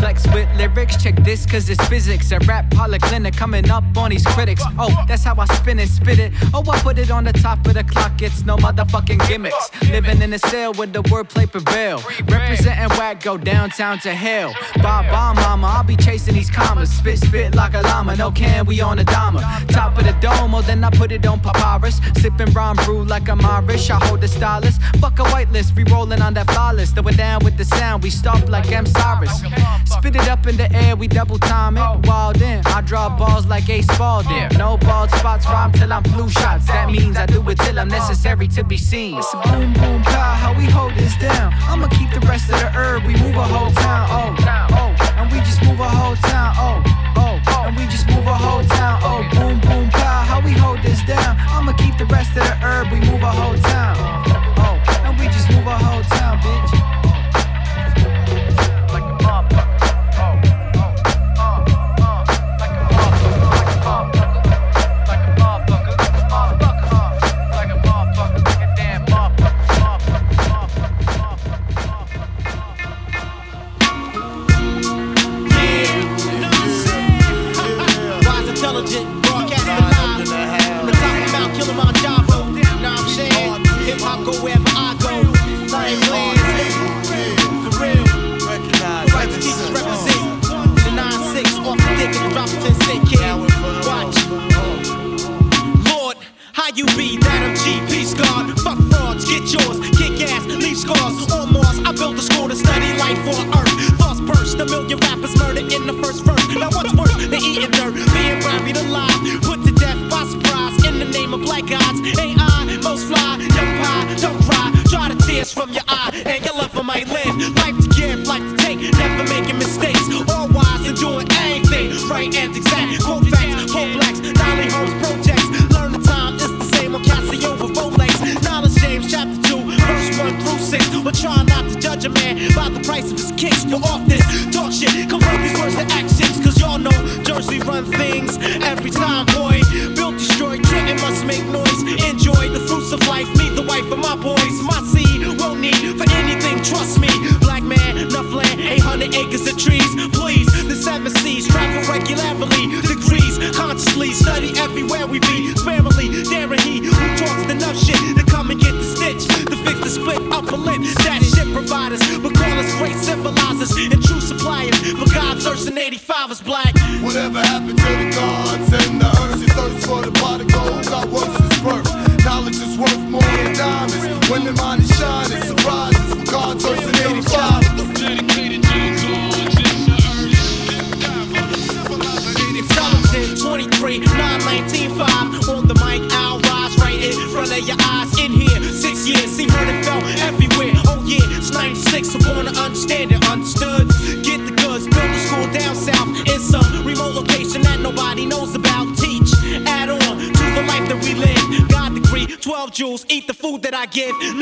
flex with lyrics. Check this, cause it's physics. A rap polyclinic coming up on these critics. Oh, that's how I spin and spit it. Oh, I put it on the top of the clock. It's no motherfucking gimmicks. Living in a cell where the wordplay prevail. Representing whack, go downtown to hell. Bye bye, mama. I'll be chasing these commas. Spit, spit like a llama. No can, we on a dama. Top of the dome, oh, then I put it on papyrus. Sipping rhyme brew like I'm Irish. I hold the stylus. Fuck a whitelist, we rolling on that flawless. Throwing down with the sound, we stop like M. Cyrus. Spit it up in the air, we double time it. Wild in, I draw balls like Ace Spalding. No bald spots, rhyme till I'm flu shots. That means I do it till I'm necessary to be seen. It's a boom boom pow, how we hold this down. I'ma keep the rest of the herb, we move a whole town. Oh, oh, and we just move a whole town. Oh, oh, and we just move a whole town. Oh, boom boom pow, how we hold this down. I'ma keep the rest of the herb, we move a whole town. Alive, put to death by surprise in the name of black gods. Ain't I most fly? Young pie, don't cry. Dry the tears from your eye, give.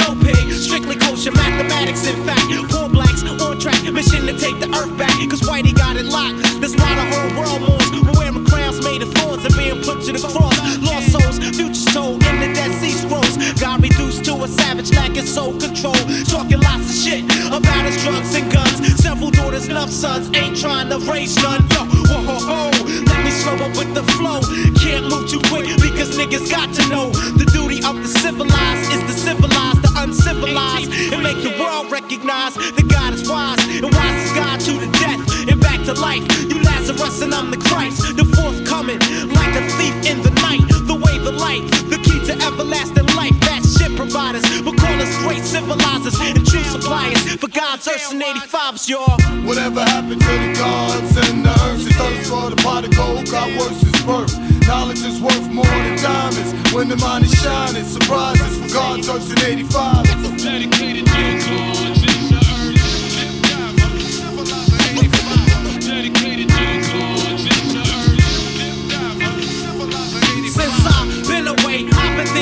Recognize that God is wise and wise is God to the death and back to life. You Lazarus and I'm the Christ, the forthcoming like a thief in the night. The way, the light, the key to everlasting life. That shit providers, but call us great civilizers and true suppliers for God's earth and 85s, y'all. Whatever happened to the gods and the earth? Your thirst for the pot of gold got worse since birth. Knowledge is worth more than diamonds. When the mind is shining, surprises for God's earth in 85. Dedicated to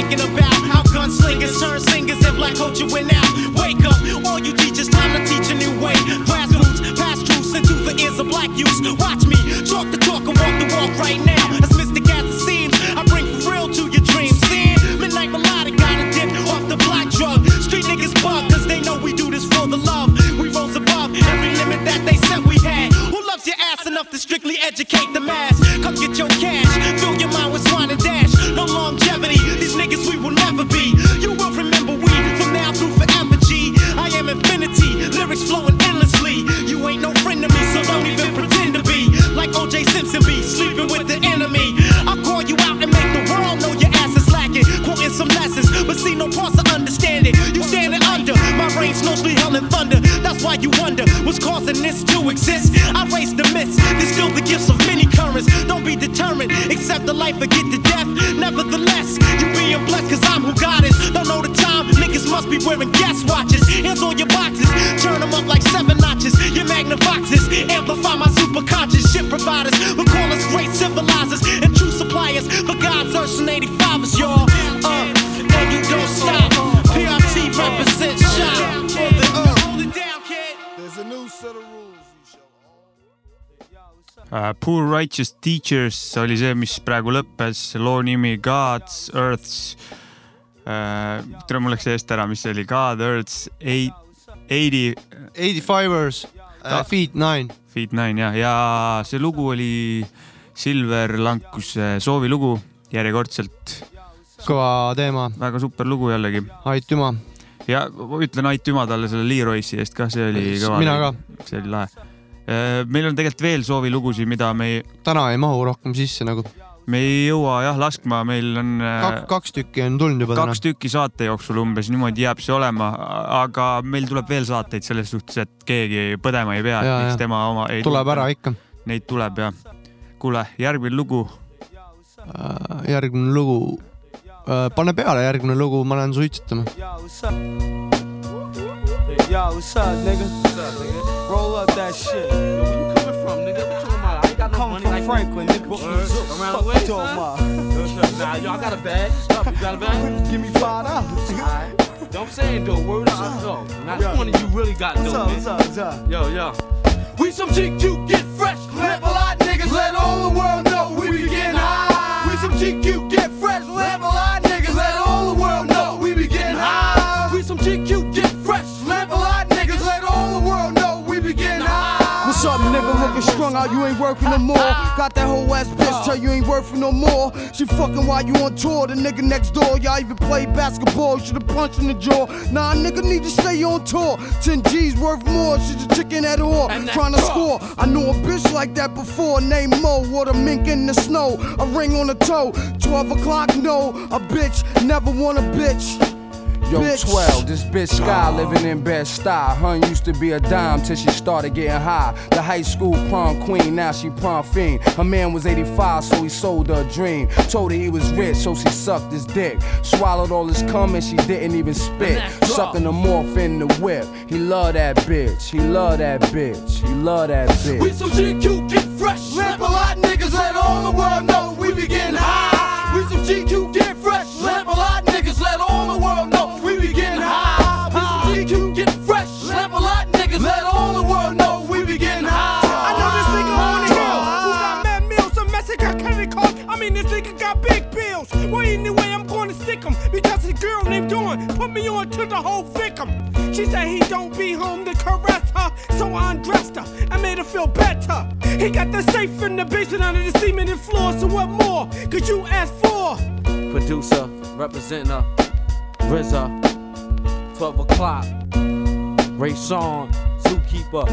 thinking about how gunslingers turn singers and black culture went out. Wake up, all you teachers, time to teach a new way. Grassroots, past truths into the ears of black youths. Watch me talk the talk and walk the walk right now. As Mr. Gas it seems, I bring for real to your dreams. Seeing midnight melodic, got a dip off the black drug. Street niggas bug, cause they know we do this for the love. We rose above every limit that they said we had. Who loves your ass enough to strictly educate the mass? Come get your cash, exist. I raise the myths, distill the gifts of many currents. Don't be determined, accept the life or get to death. Nevertheless, you being blessed, cause I'm who God is. Don't know the time, niggas must be wearing Poor Righteous Teachers oli see, mis praegu lõppes, loo nimi Gods, Earths uh,. tere, mul läks eest ära, mis see oli, God, Earths, Eighty. 85ers uh,, Feet Nine. Feet Nine jah, ja see lugu oli Silver Lankuse soovilugu järjekordselt. kõva teema. väga super lugu jällegi. aitüma. ja ütlen aitüma talle selle Leroysi eest ka, see oli kõva. Mina ka.. see oli lahe. Meil on tegelikult veel soovilugusid, mida me ei, täna ei mahu rohkem sisse nagu. me ei jõua jah laskma, meil on äh, kaks tükki on tulnud juba kaks tükki saate jooksul umbes, niimoodi jääb see olema, aga meil tuleb veel saateid selles suhtes, et keegi põdema ei pea, miks tema oma ei tuleb ära ikka. Neid tuleb ja. kuule, järgmine lugu. Äh, järgmine lugu. pane peale järgmine lugu, ma lähen suitsetama. Yo, what's up, nigga? What's up, nigga? Roll up that shit. Yo, where you coming from, nigga? What you talking about? I ain't got no money from like Franklin, nigga. Word. Around the way, son? Nah, yo, I got a bag. Stop, you got a bag? Give me five dollars. Alright. Don't say it though. Word up, yo. Now, Yo. one of you really got What's dope, man? what's up, what's up? Yo, yo. We some GQ, get fresh. Lamp a lot, niggas. Let all the world know we be getting high. We some GQ, Looking strung out, you ain't working no more. Got that whole ass bitch, tell you ain't working no more. She fucking while you on tour, the nigga next door. Y'all even play basketball, should've punched in the jaw. Nah, nigga need to stay on tour. 10 G's worth more, she's a chicken at whore. Trying to score. I know a bitch like that before, named Mo. Water mink in the snow, a ring on the toe. 12 o'clock, no, a bitch, never want a bitch. Yo, Bitch. 12, this bitch Sky living in Bed-Stuy. Hun used to be a dime till she started getting high. The high school prom queen, now she prom fiend. Her man was 85, so he sold her a dream. Told her he was rich, so she sucked his dick. Swallowed all his cum and she didn't even spit. Sucking the morph in the whip. He love that bitch, he love that bitch, he love that bitch. We some GQ, get fresh. Lamp a lot, niggas. Let all the world know we be getting high. We some GQ, get fresh. Lamp a lot, Dawn put me on to the whole victim. She said he don't be home to caress her, so I undressed her and made her feel better. He got the safe in the basement under the cement and floor, so what more could you ask for? Producer, representing her. RZA, 12 o'clock. Ray Sean, Zookeeper.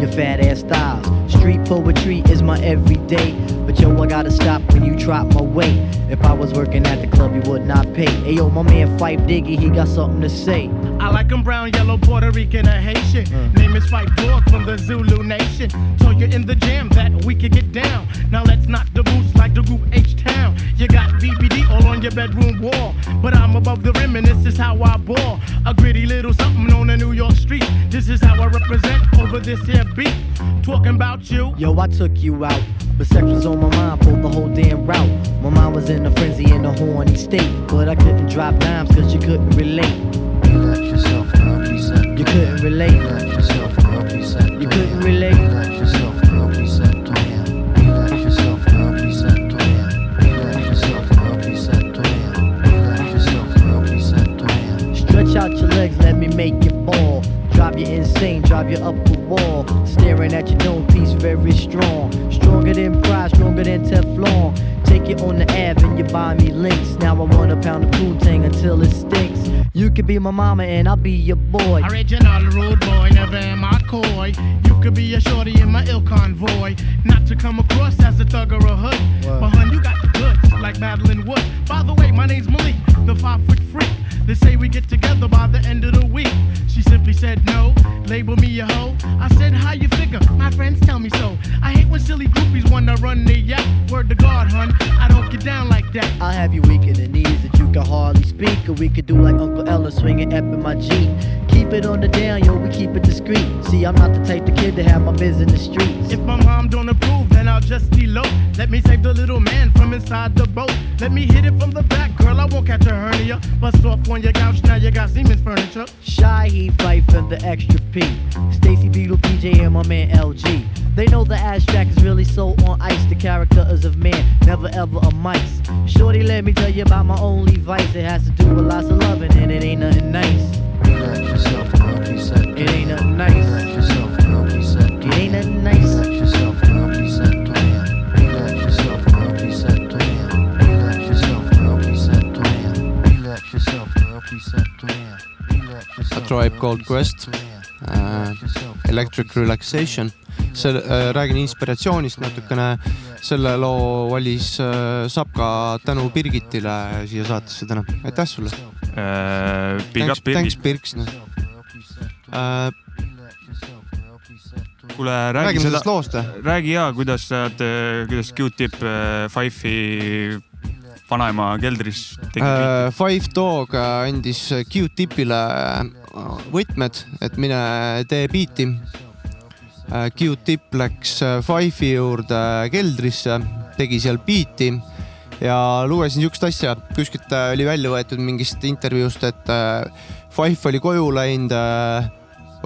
Your fat ass styles. Street poetry is my everyday. But yo, I gotta stop when you drop my weight. If I was working at the club, you would not pay. Hey yo, my man Fife Diggy, he got something to say. I like 'em brown, yellow, Puerto Rican, or Haitian. Mm. Name is Fight Dog from the Zulu Nation. Told you in the jam that we could get down. Now your bedroom wall. But I'm above the rim and this is how I ball. A gritty little something on a New York street. This is how I represent over this here beat. Talking about you. Yo, I took you out. But sex was on my mind for the whole damn route. My mind was in a frenzy in a horny state. But I couldn't drop dimes cause you couldn't relate. Relax yourself now, please settle You couldn't relate. Relax yourself now, please settle You couldn't relate. Drive you insane, drive you up the wall. Staring at your dome piece, very strong. Stronger than pride, stronger than Teflon. Take you on the Ave and you buy me links. Now I want a pound of poontang until it stinks. You could be my mama and I'll be your boy. Original rude boy, never am I coy. You could be a shorty in my ill convoy. Not to come across as a thug or a hood. But hun, you got the goods, like Madeline wood. By the way, my name's Malik, the five foot freak. They say we get together by the end of the week. She simply said no, label me a hoe. I said, how you figure? My friends tell me so. I hate when silly groupies wanna run the yap. Word to God, hun, I don't get down like that. I'll have you weak in the knees that you can hardly speak. Or we could do like Uncle Ella swinging up in my Jeep. Keep it on the down, yo, we keep it discreet. See, I'm not the type of kid to have my biz in the streets. If my mom don't approve, then I'll just elope. Let me save the little man from inside the boat. Let me hit it from the back, girl. I won't catch a hernia. Bust off on your couch, now you got Siemens furniture. Shy he fight for the extra P. Stacy Beetle, PJ, and my man LG. They know the ass track is really so on ice. The character is of man, never ever a mice. Shorty, let me tell you about my only vice. It has to do with lots of loving, and it ain't nothing nice. Tribe Called Quest, uh, Electric Relaxation. Selle äh,, räägin inspiratsioonist natukene. selle loo valis äh, Sapka tänu Birgitile siia saatesse täna, aitäh sulle Äh, Thanks-. Thanks Birks noh äh,. kuule, räägi sellest loost või?, räägi ja, kuidas sa oled, kuidas Q-tip äh, Five'i vanaema keldris tegi äh,. Äh, Five Dog äh, andis Q-tipile äh, võtmed, et mine tee biiti. Q-tip läks äh, Five'i juurde keldrisse, tegi seal biiti ja lugesin siukest asja, kuskilt äh, oli välja võetud mingist intervjuust, et äh, Five oli koju läinud,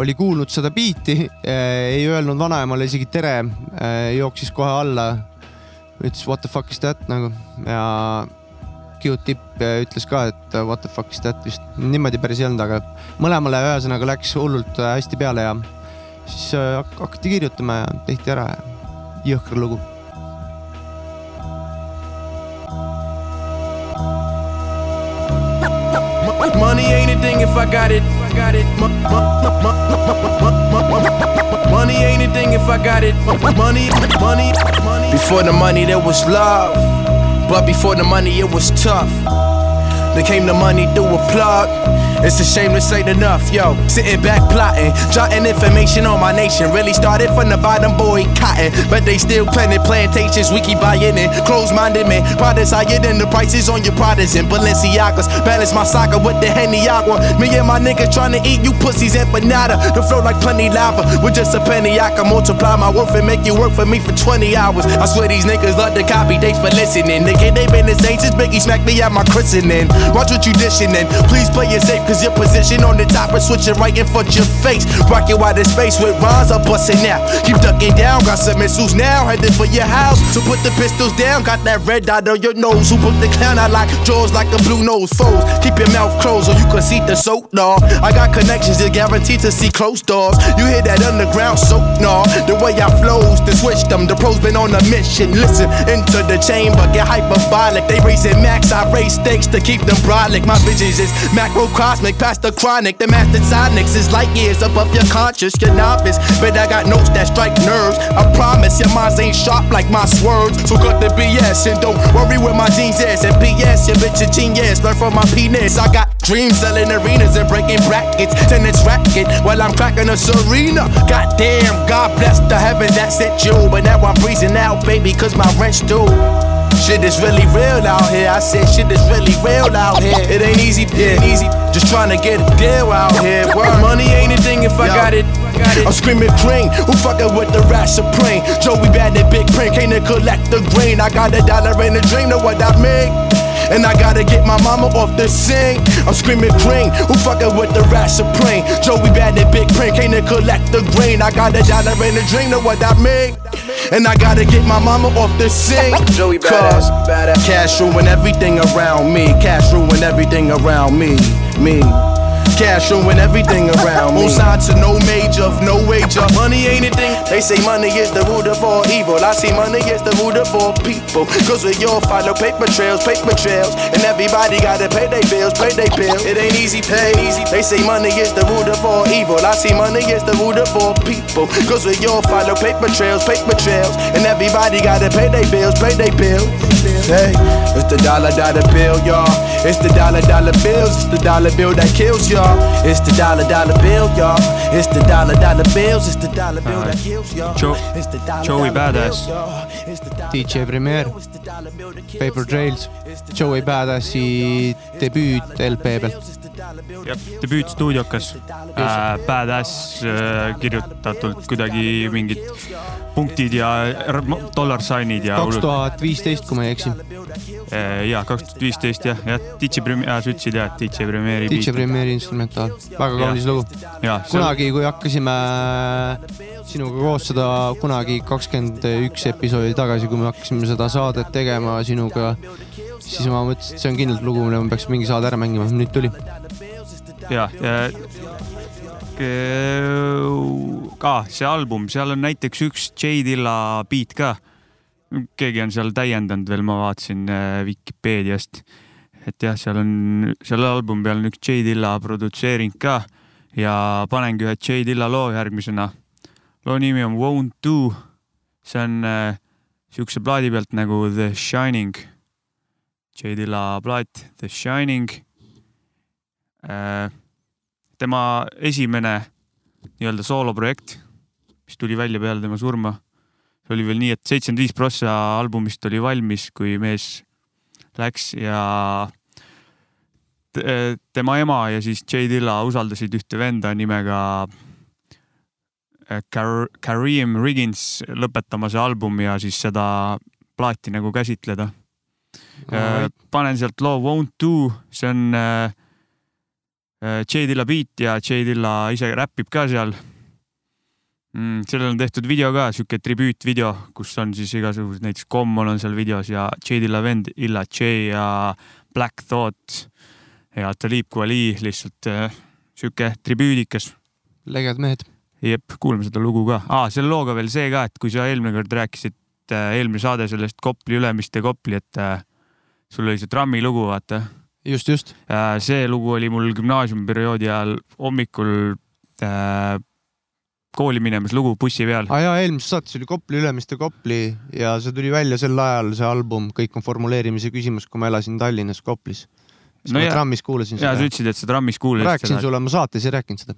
oli kuulnud seda biiti, ei öelnud vanaemale isegi tere, jooksis kohe alla, ütles what the fuck is that? nagu ja Q-tip ütles ka, et what the fuck is that? vist niimoodi päris ei olnud, aga mõlemale ühesõnaga läks hullult äh, hästi peale ja siis äh, hak- hakati kirjutama ja tehti ära jõhker lugu. Money ain't a thing if I got it. Got it. Mo- mo- mo- mo- mo- mo- mo- Money ain't a thing if I got it. Money, money, money. Before the money, there was love. But before the money, it was tough. Then came the money through a plug. It's a shame this ain't enough, yo. Sitting back plotting, jotting information on my nation. Really started from the bottom, boy, cotton. But they still planted plantations, we keep buying it. Close minded man, products higher than the prices on your Pradas and Balenciagas. Balance my soccer with the Henny Agua. Me and my niggas trying to eat you pussies empanada. The flow like plenty lava. With just a penny, I can multiply my worth and make you work for me for 20 hours. I swear these niggas love to copy, thanks for listening. Nigga, they been the same since Biggie smacked me at my christening. Watch what you dishing in. Please play it safe, cause your position on the top is switching right in front your face. Rockin' wider space with rhymes, I'm busting out. Keep ducking down, got some missiles now, headed for your house. So put the pistols down, got that red dot on your nose. Who put the clown out like jaws like a blue nose foes? Keep your mouth closed so you can see the soap, dog. I got connections, you're guaranteed to see closed doors. You hear that underground soap, nah. The way I flows, to switch them. The pros been on a mission. Listen, into the chamber, get hyperbolic. They raising max, I raise stakes to keep them brolic. My visions is macrocosmic, past the chronic. The master sonics is light years above your conscious, your novice. But I got notes that strike nerves. I promise your minds ain't sharp like my swerves. So cut the BS and don't worry where my jeans is. And BS, your bitch a genius. Learn from my penis. I got dreams selling arenas and breaking brackets. Tennis racket while I'm cracking a serena. Goddamn, God bless the heaven that sent you. But now I'm breezing out, baby, cause my rent's due. Shit is really real out here. I said shit is really real out here. It ain't easy, it ain't easy. Just trying to get a deal out here. Word. Money ain't a thing if I Yo. got it. I'm screaming cream. Who fucking with the rat supreme? Joey bad and big print. Can't collect the green. I got a dollar in a dream. Know what I mean? And I gotta get my mama off the sing. I'm screaming cream. Who fucking with the rat supreme? Joey bad and big print. Can't collect the grain. I got a dollar in a dream. Know what I mean? And I gotta get my mama off the sing. Joey badass, badass. Cash ruin everything around me. Cash ruin everything around me. Me. Cash showing everything around me. Sign to no major, no wager. Money ain't a thing. They say money is the root of all evil. I see money is the root of all people. Cause we all follow paper trails, paper trails. And everybody gotta pay their bills, pay their bills. It ain't easy pay. Easy. They say money is the root of all evil. I see money is the root of all people. Cause we all follow paper trails, paper trails. And everybody gotta pay their bills, pay their bills. Hey, it's the dollar dollar bill, y'all. It's the dollar dollar bills. It's the dollar bill that kills y'all. It's the dollar dollar bill, y'all. It's the dollar dollar bills. It's the dollar bill that kills y'all. Joe, It's the dollar Joey Badass y'all. DJ Premier, Paper Trails, Joey Badassi debüüt LP pealt. jah, debüütstuudiokas äh,. Badass äh, kirjutatult kuidagi mingid punktid ja dollar sign'id ja. kaks tuhat viisteist, kui ma ei eksi. Ja kaks tuhat viisteist jah, jah, DJ Premier, sa ütlesid jah, et DJ Premieri. DJ Premieri instrumentaal, väga kaunis lugu. Kunagi, kui hakkasime sinuga koos seda kunagi kakskümmend üks episoodi tagasi, kui me hakkasime seda saadet tegema sinuga, siis ma mõtlesin, et see on kindlalt lugu, mille ma peaks mingi saade ära mängima, nüüd tuli. ja, ja ka see album, seal on näiteks üks J Dilla beat ka. Keegi on seal täiendanud veel, ma vaatasin äh, Vikipeediast. et jah, seal on, selle albumi peal on üks J Dilla produtseering ka ja panengi ühe J Dilla loo järgmisena. loo nimi on Won't Do. see on äh, siukse plaadi pealt nagu The Shining. J Dilla plaat The Shining äh, tema esimene nii-öelda sooloprojekt, mis tuli välja peale tema surma. Oli veel nii, et seitsekümmend viis prossa albumist oli valmis, kui mees läks ja te- tema ema ja siis J Dilla usaldasid ühte venda nimega äh, Kar- Kareem Riggins lõpetama see album ja siis seda plaati nagu käsitleda. Alright. panen sealt loo Won't Do, see on äh, J Dilla beat ja J Dilla ise räpib ka seal mm,. sellel on tehtud video ka, sihuke tribüütvideo, kus on siis igasugused, näiteks Common on seal videos ja J Dilla vend Illa J ja Black Thought ja Talib Kweli lihtsalt äh, sihuke tribüüdikas. leged mehed. jep, kuulame seda lugu ka ah,. selle looga veel see ka, et kui sa eelmine kord rääkisid äh,, eelmine saade sellest Kopli, Ülemiste Kopli, et äh, sul oli see trammi lugu, vaata. just, just. see lugu oli mul gümnaasiumiperioodi ajal hommikul äh, kooli minemas lugu bussi peal. aa jaa, eelmises saates oli Kopli, Ülemiste Kopli ja see tuli välja sel ajal, see album Kõik on formuleerimise küsimus, kui ma elasin Tallinnas Koplis. siis No ma ja- trammis kuulasin ja sa seda. ütlesid, et sa trammis kuulasid rääkisin seda. sulle, ma saates ei rääkinud seda.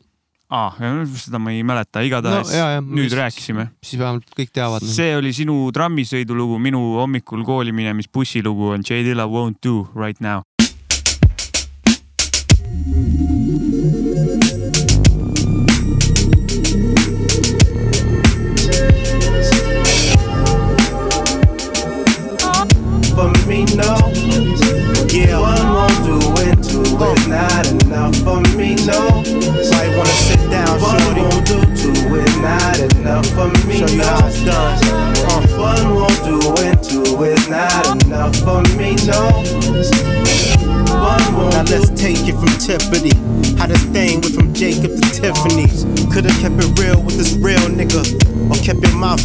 aa, seda ma ei mäleta, igatahes No, jaa, jaa, nüüd mis- rääkisime. siis vähemalt kõik teavad. see oli sinu trammisõidulugu, minu hommikul kooli minemis bussilugu on J Dilla Won't Do right now.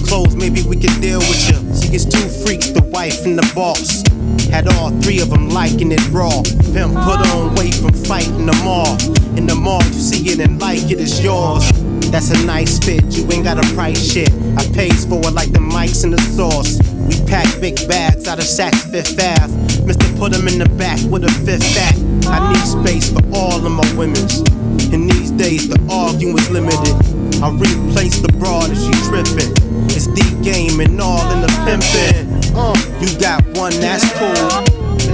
Closed, maybe we could deal with you. She gets two freaks, the wife and the boss. Had all three of them liking it raw. Pimp put on weight from fighting them all. In the mall, you see it and like it, it's yours. That's a nice fit, you ain't got a price shit. I pays for it like the mics and the sauce. We pack big bags out of Saks Fifth Ave. Mister put 'em in the back with a fifth back. I need space for all of my women's. In these days, the arguing's limited. I replace the broad if she trippin'. It's the game and all in the pimpin'. Uh, you got one, that's cool.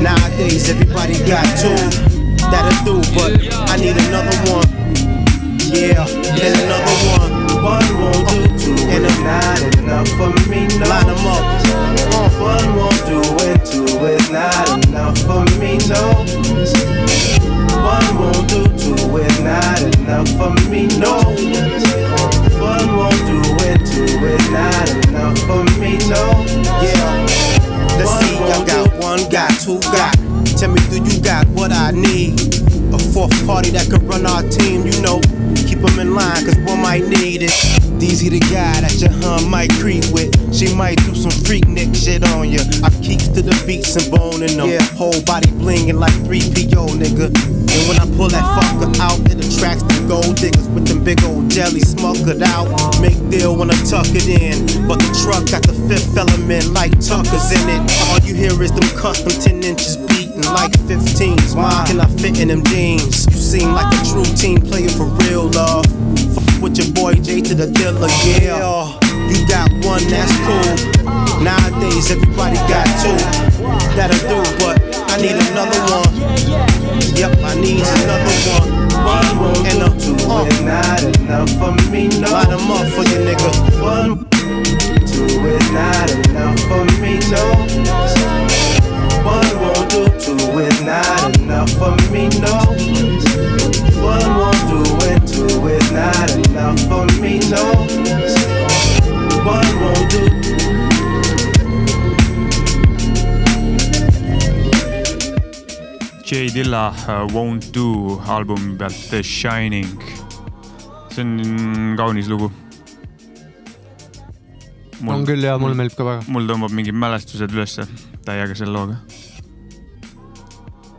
Nowadays, everybody got two. That'll do, but I need another one. Yeah, then another one. One won't do, two and it's not enough for me. No. Line 'em up. Uh, one won't do and two is not enough for me. No. One won't do, two is not enough for me. No. One won't do and two is not enough for me. No. Yeah. Let's see, I got one, got two, got. Tell me, do you got what I need? A fourth party that could run our team, you know. Them in line, cause one might need it. DZ the guy that your hun might creep with. She might do some freak nick shit on ya. I keeps to the beats and boning them. Yeah, whole body blingin' like 3PO, nigga. And when I pull that fucker out, it attracts the gold diggers with them big old jelly smokered out. Make deal when I tuck it in. But the truck got the fifth element like Tucker's in it. All you hear is them custom 10 inches beating like 15s. Why can I fit in them jeans? You seem like a true team player for real, love. Fuck with your boy J to the dealer, yeah. You got one, that's cool. Nowadays, everybody got two. That'll do, but I need another one. Yep, I need another one. One and a two uh. is not enough for me, no. Line them up for you, nigga. One, two is not enough for me, no. Not enough for me, no. One won't do, and two is not enough for me, no. One won't do. J Dilla uh, Won't Do albumi pealt The Shining. see on kaunis lugu. on küll ja mulle meeldib ka väga. mul tõmbab mingid mälestused ülesse täiega selle looga.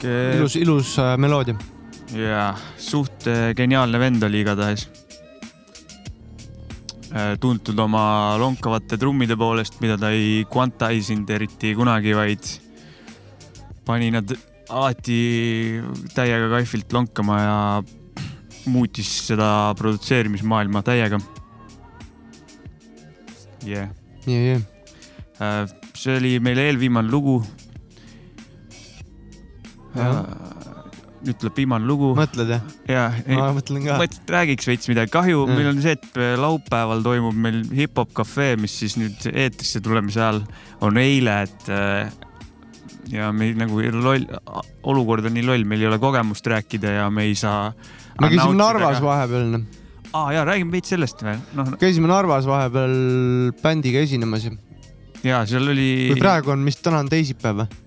ilus, ilus äh, meloodia. jaa, suht äh, geniaalne vend oli igatahes. tuntud oma lonkavate trummide poolest, mida ta ei quantise'inud eriti kunagi, vaid pani nad alati täiega kaifilt lonkama ja muutis seda produtseerimismaailma täiega. jah. ja, ja. see oli meil eelviimane lugu. Nüüd tuleb viimane lugu. mõtled jah? ja, ma mõtlen ka. mõtlesin, et räägiks veits midagi, kahju, Jah. meil on see, et laupäeval toimub meil hip-hop cafe, mis siis nüüd eetrisse tulemise ajal on eile, et äh, ja meil nagu loll, olukord on nii loll, meil ei ole kogemust rääkida ja me ei saa. me käisime Narvas. vahepeal, noh. aa jaa, räägime veits sellest või? noh, käisime Narvas vahepeal bändiga esinemas ja. ja seal oli. või praegu on, mis täna on teisipäev või?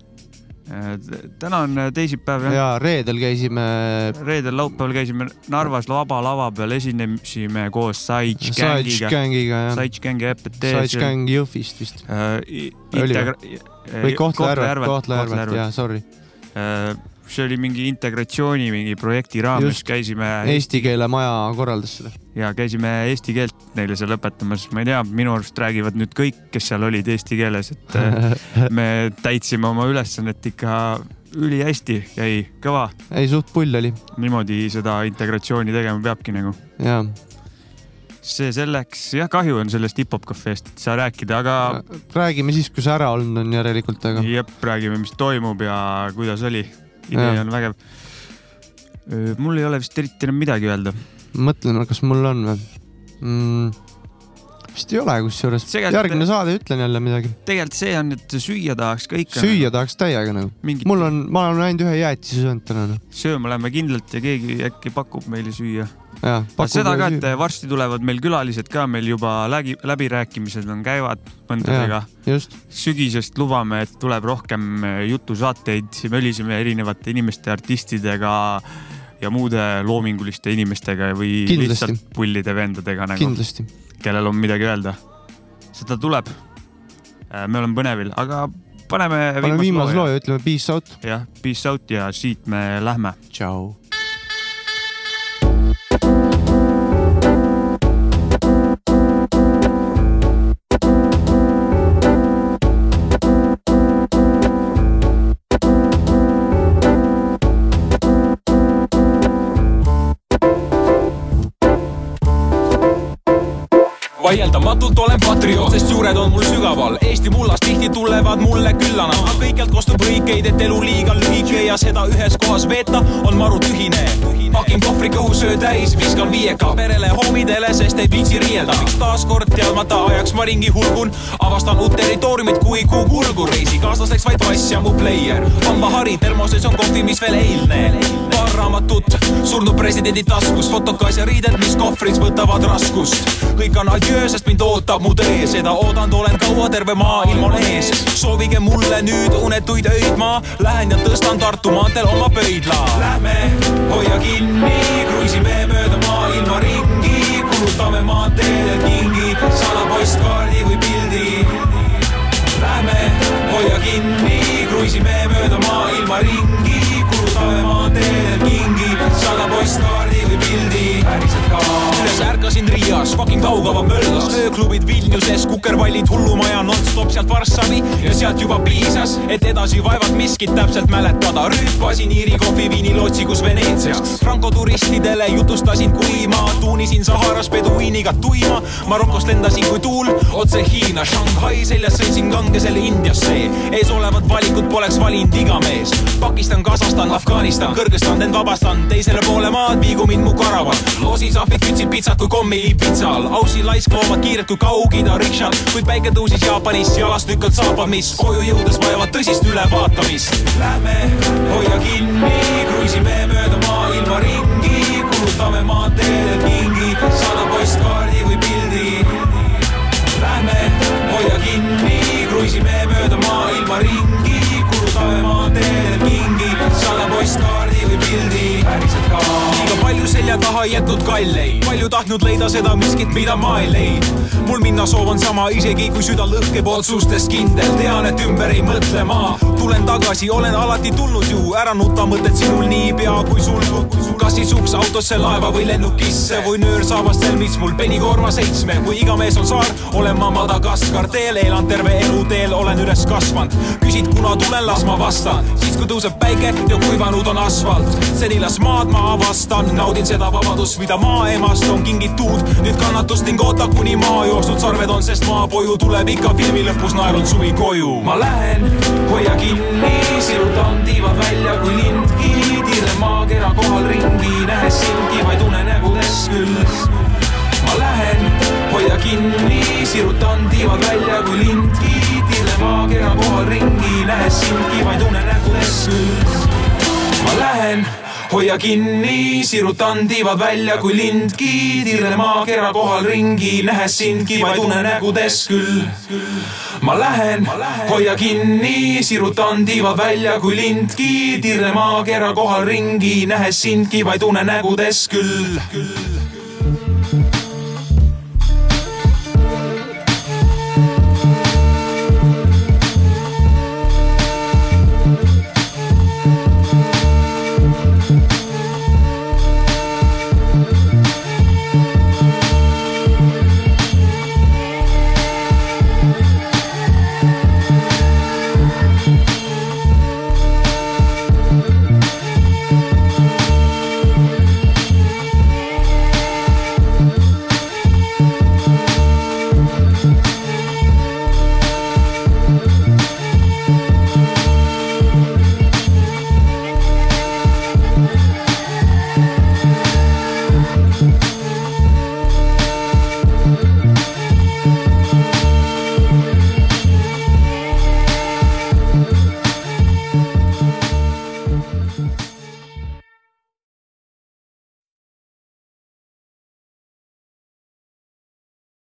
Täna on teisipäev jah. ja reedel käisime. reedel, laupäeval käisime Narvas Vaba Lava peal, esinesime koos Gangiga. Gängiga jah. Saich Gangi EPT. Saich Gang Jõhvist vist. Oli või Kohtla-Järvet, Kohtla-Järvet, jaa, sorry. Äh, see oli mingi integratsiooni mingi projekti raames Just. käisime Eesti keele maja korraldas seda. ja käisime eesti keelt neile seal õpetamas, ma ei tea, minu arust räägivad nüüd kõik, kes seal olid eesti keeles, et me täitsime oma ülesannet ikka ülihästi, jäi kõva. ei, suht pull oli. niimoodi seda integratsiooni tegema peabki nagu. jaa. see selleks, jah, kahju on sellest hip-hop cafe'st, et saa rääkida, aga räägime siis, kui see ära olnud on järelikult, aga. jep, räägime, mis toimub ja kuidas oli. Idee Jah. on vägev. mul ei ole vist eriti enam midagi öelda. mõtlen, kas mul on või mm,? Vist ei ole kusjuures. Järgmine saade ütlen jälle midagi. tegelikult see on, et süüa tahaks ka ikka. süüa tahaks täiega nagu. Mingit- mul on, ma olen ainult ühe jäätise söönud täna noh. sööma lähme kindlalt ja keegi äkki pakub meile süüa. seda ka, et varsti tulevad meil külalised ka, meil juba läbi, läbirääkimised on, käivad mõndadega. sügisest lubame, et tuleb rohkem jutusaateid, möliseme erinevate inimeste, artistidega ja muude loominguliste inimestega või Kindlasti. lihtsalt pullide vendadega nagu, kindlasti. Kellel on midagi öelda. seda tuleb. me oleme põnevil, aga paneme. paneme viimase loo ja ütleme peace out. jah, peace out ja siit me lähme. tšau. Vaieldamatult olen patrioot, sest juured on mul sügaval. Eesti mullast tihti tulevad mulle küllana. kõikjalt kostub hõikeid, et elu liiga lühike ja seda ühes kohas veeta on maru tühine. Pakin kohvri kõhusöö täis, viskan viieka perele, homidele, sest ei viitsi riielda. miks taaskord teadmata ajaks ma ringi hulgun, avastan uut territooriumit kui kuu kulgu. reisikaaslaseks vaid vass ja mu pleier. hambahari termoses on kohvi, mis veel eilne. paar raamatut, surnud presidendi taskus, fotokas ja riided, mis kohvris võtavad raskust. kõik on adjöö, sest mind ootab mu tee, seda oodanud olen kaua, terve maailm on ees. soovige mulle nüüd unetuid öid, ma lähen ja tõstan Tartu maanteel oma pöidla. Lähme, hoia kinni kinni, kruiisime mööda maailma ringi, kulutame maanteedel kingi, saada postkaardi või pildi. Lähme, hoia kinni, kruiisime mööda maailma ringi, kulutame maanteedel kingi, saada või pildi. päriselt ka. üles ärkasin Riias, fucking kaugava möllas, ööklubid Vilniuses, kukerpallid, hullumaja nonstop sealt Varssavi ja sealt juba piisas, et edasi vaevat miskit täpselt mäletada. rüüpasin Iiri kohvi viinilotsikus Veneetsias, Franco turistidele jutustasin, kui ma tuunisin Saharas peduiiniga tuima, Marokost lendasin kui tuul otse Hiina, Shanghai seljas sõitsin kangesele Indiasse, ees olevat valikut poleks valinud iga mees. Pakistan, Kasahstan, Afganistan, Kõrgõzstan, end vabastan, teisele poole maad viigu mind mu karavan. loosisahvid kütsid pitsat kui kommi pitsal, Aussi laiskloomad kiired kui Kaug-Ida rikšad, kuid päike tõusis Jaapanis, jalast lükkad saapad, mis koju jõudes vajavad tõsist ülevaatamist. Lähme, hoia kinni, kruiisime mööda maailma ringi, kulutame maanteedel kingi, saada postkaardi või pildi. Lähme, hoia kinni, kruiisime mööda maailma ringi, kulutame maanteedel kingi, saada postkaardi selja taha jätnud kalleid, palju tahtnud leida seda miskit, mida ma ei leidnud. mul minna soov on sama, isegi kui süda lõhkeb otsustes kindel, tean, et ümber ei mõtle ma. tulen tagasi, olen alati tulnud ju, ära nuta mõtted sinul niipea kui sul. kas siis uks autosse, laeva või lennukisse või nöörsaabastel, mis mul penikoorma seitsme, kui iga mees on saar, olen ma Madagaskar teel, elan terve elu teel, olen üles kasvanud. küsid, kuna tulen, las ma vastan, siis kui tõuseb päike ja kuivanud on asfalt. seni las maad ma avastan, naudin seda vabadust, mida maaemast on kingitud. nüüd kannatust ning oota, kuni maa jooksnud sarved on, sest maapoju tuleb ikka filmi lõpus, naerun suvi koju. ma lähen, hoia kinni, sirutan tiivad välja kui lindki, tiirlen maakera kohal ringi, nähes sindki, ma ei tunne nägudes küll. ma lähen, hoia kinni, sirutan tiivad välja kui lindki, tiirlen maakera kohal ringi, nähes sindki, ma ei tunne nägudes küll. ma lähen, hoia kinni, sirutan tiivad välja kui lindki, tiirlen maakera kohal ringi, nähes sindki, ma ei tunne nägudes küll ma lähen, hoia kinni, sirutan tiivad välja kui lindki, tirne maakera kohal ringi, nähes sindki, ma ei tunne nägudes küll.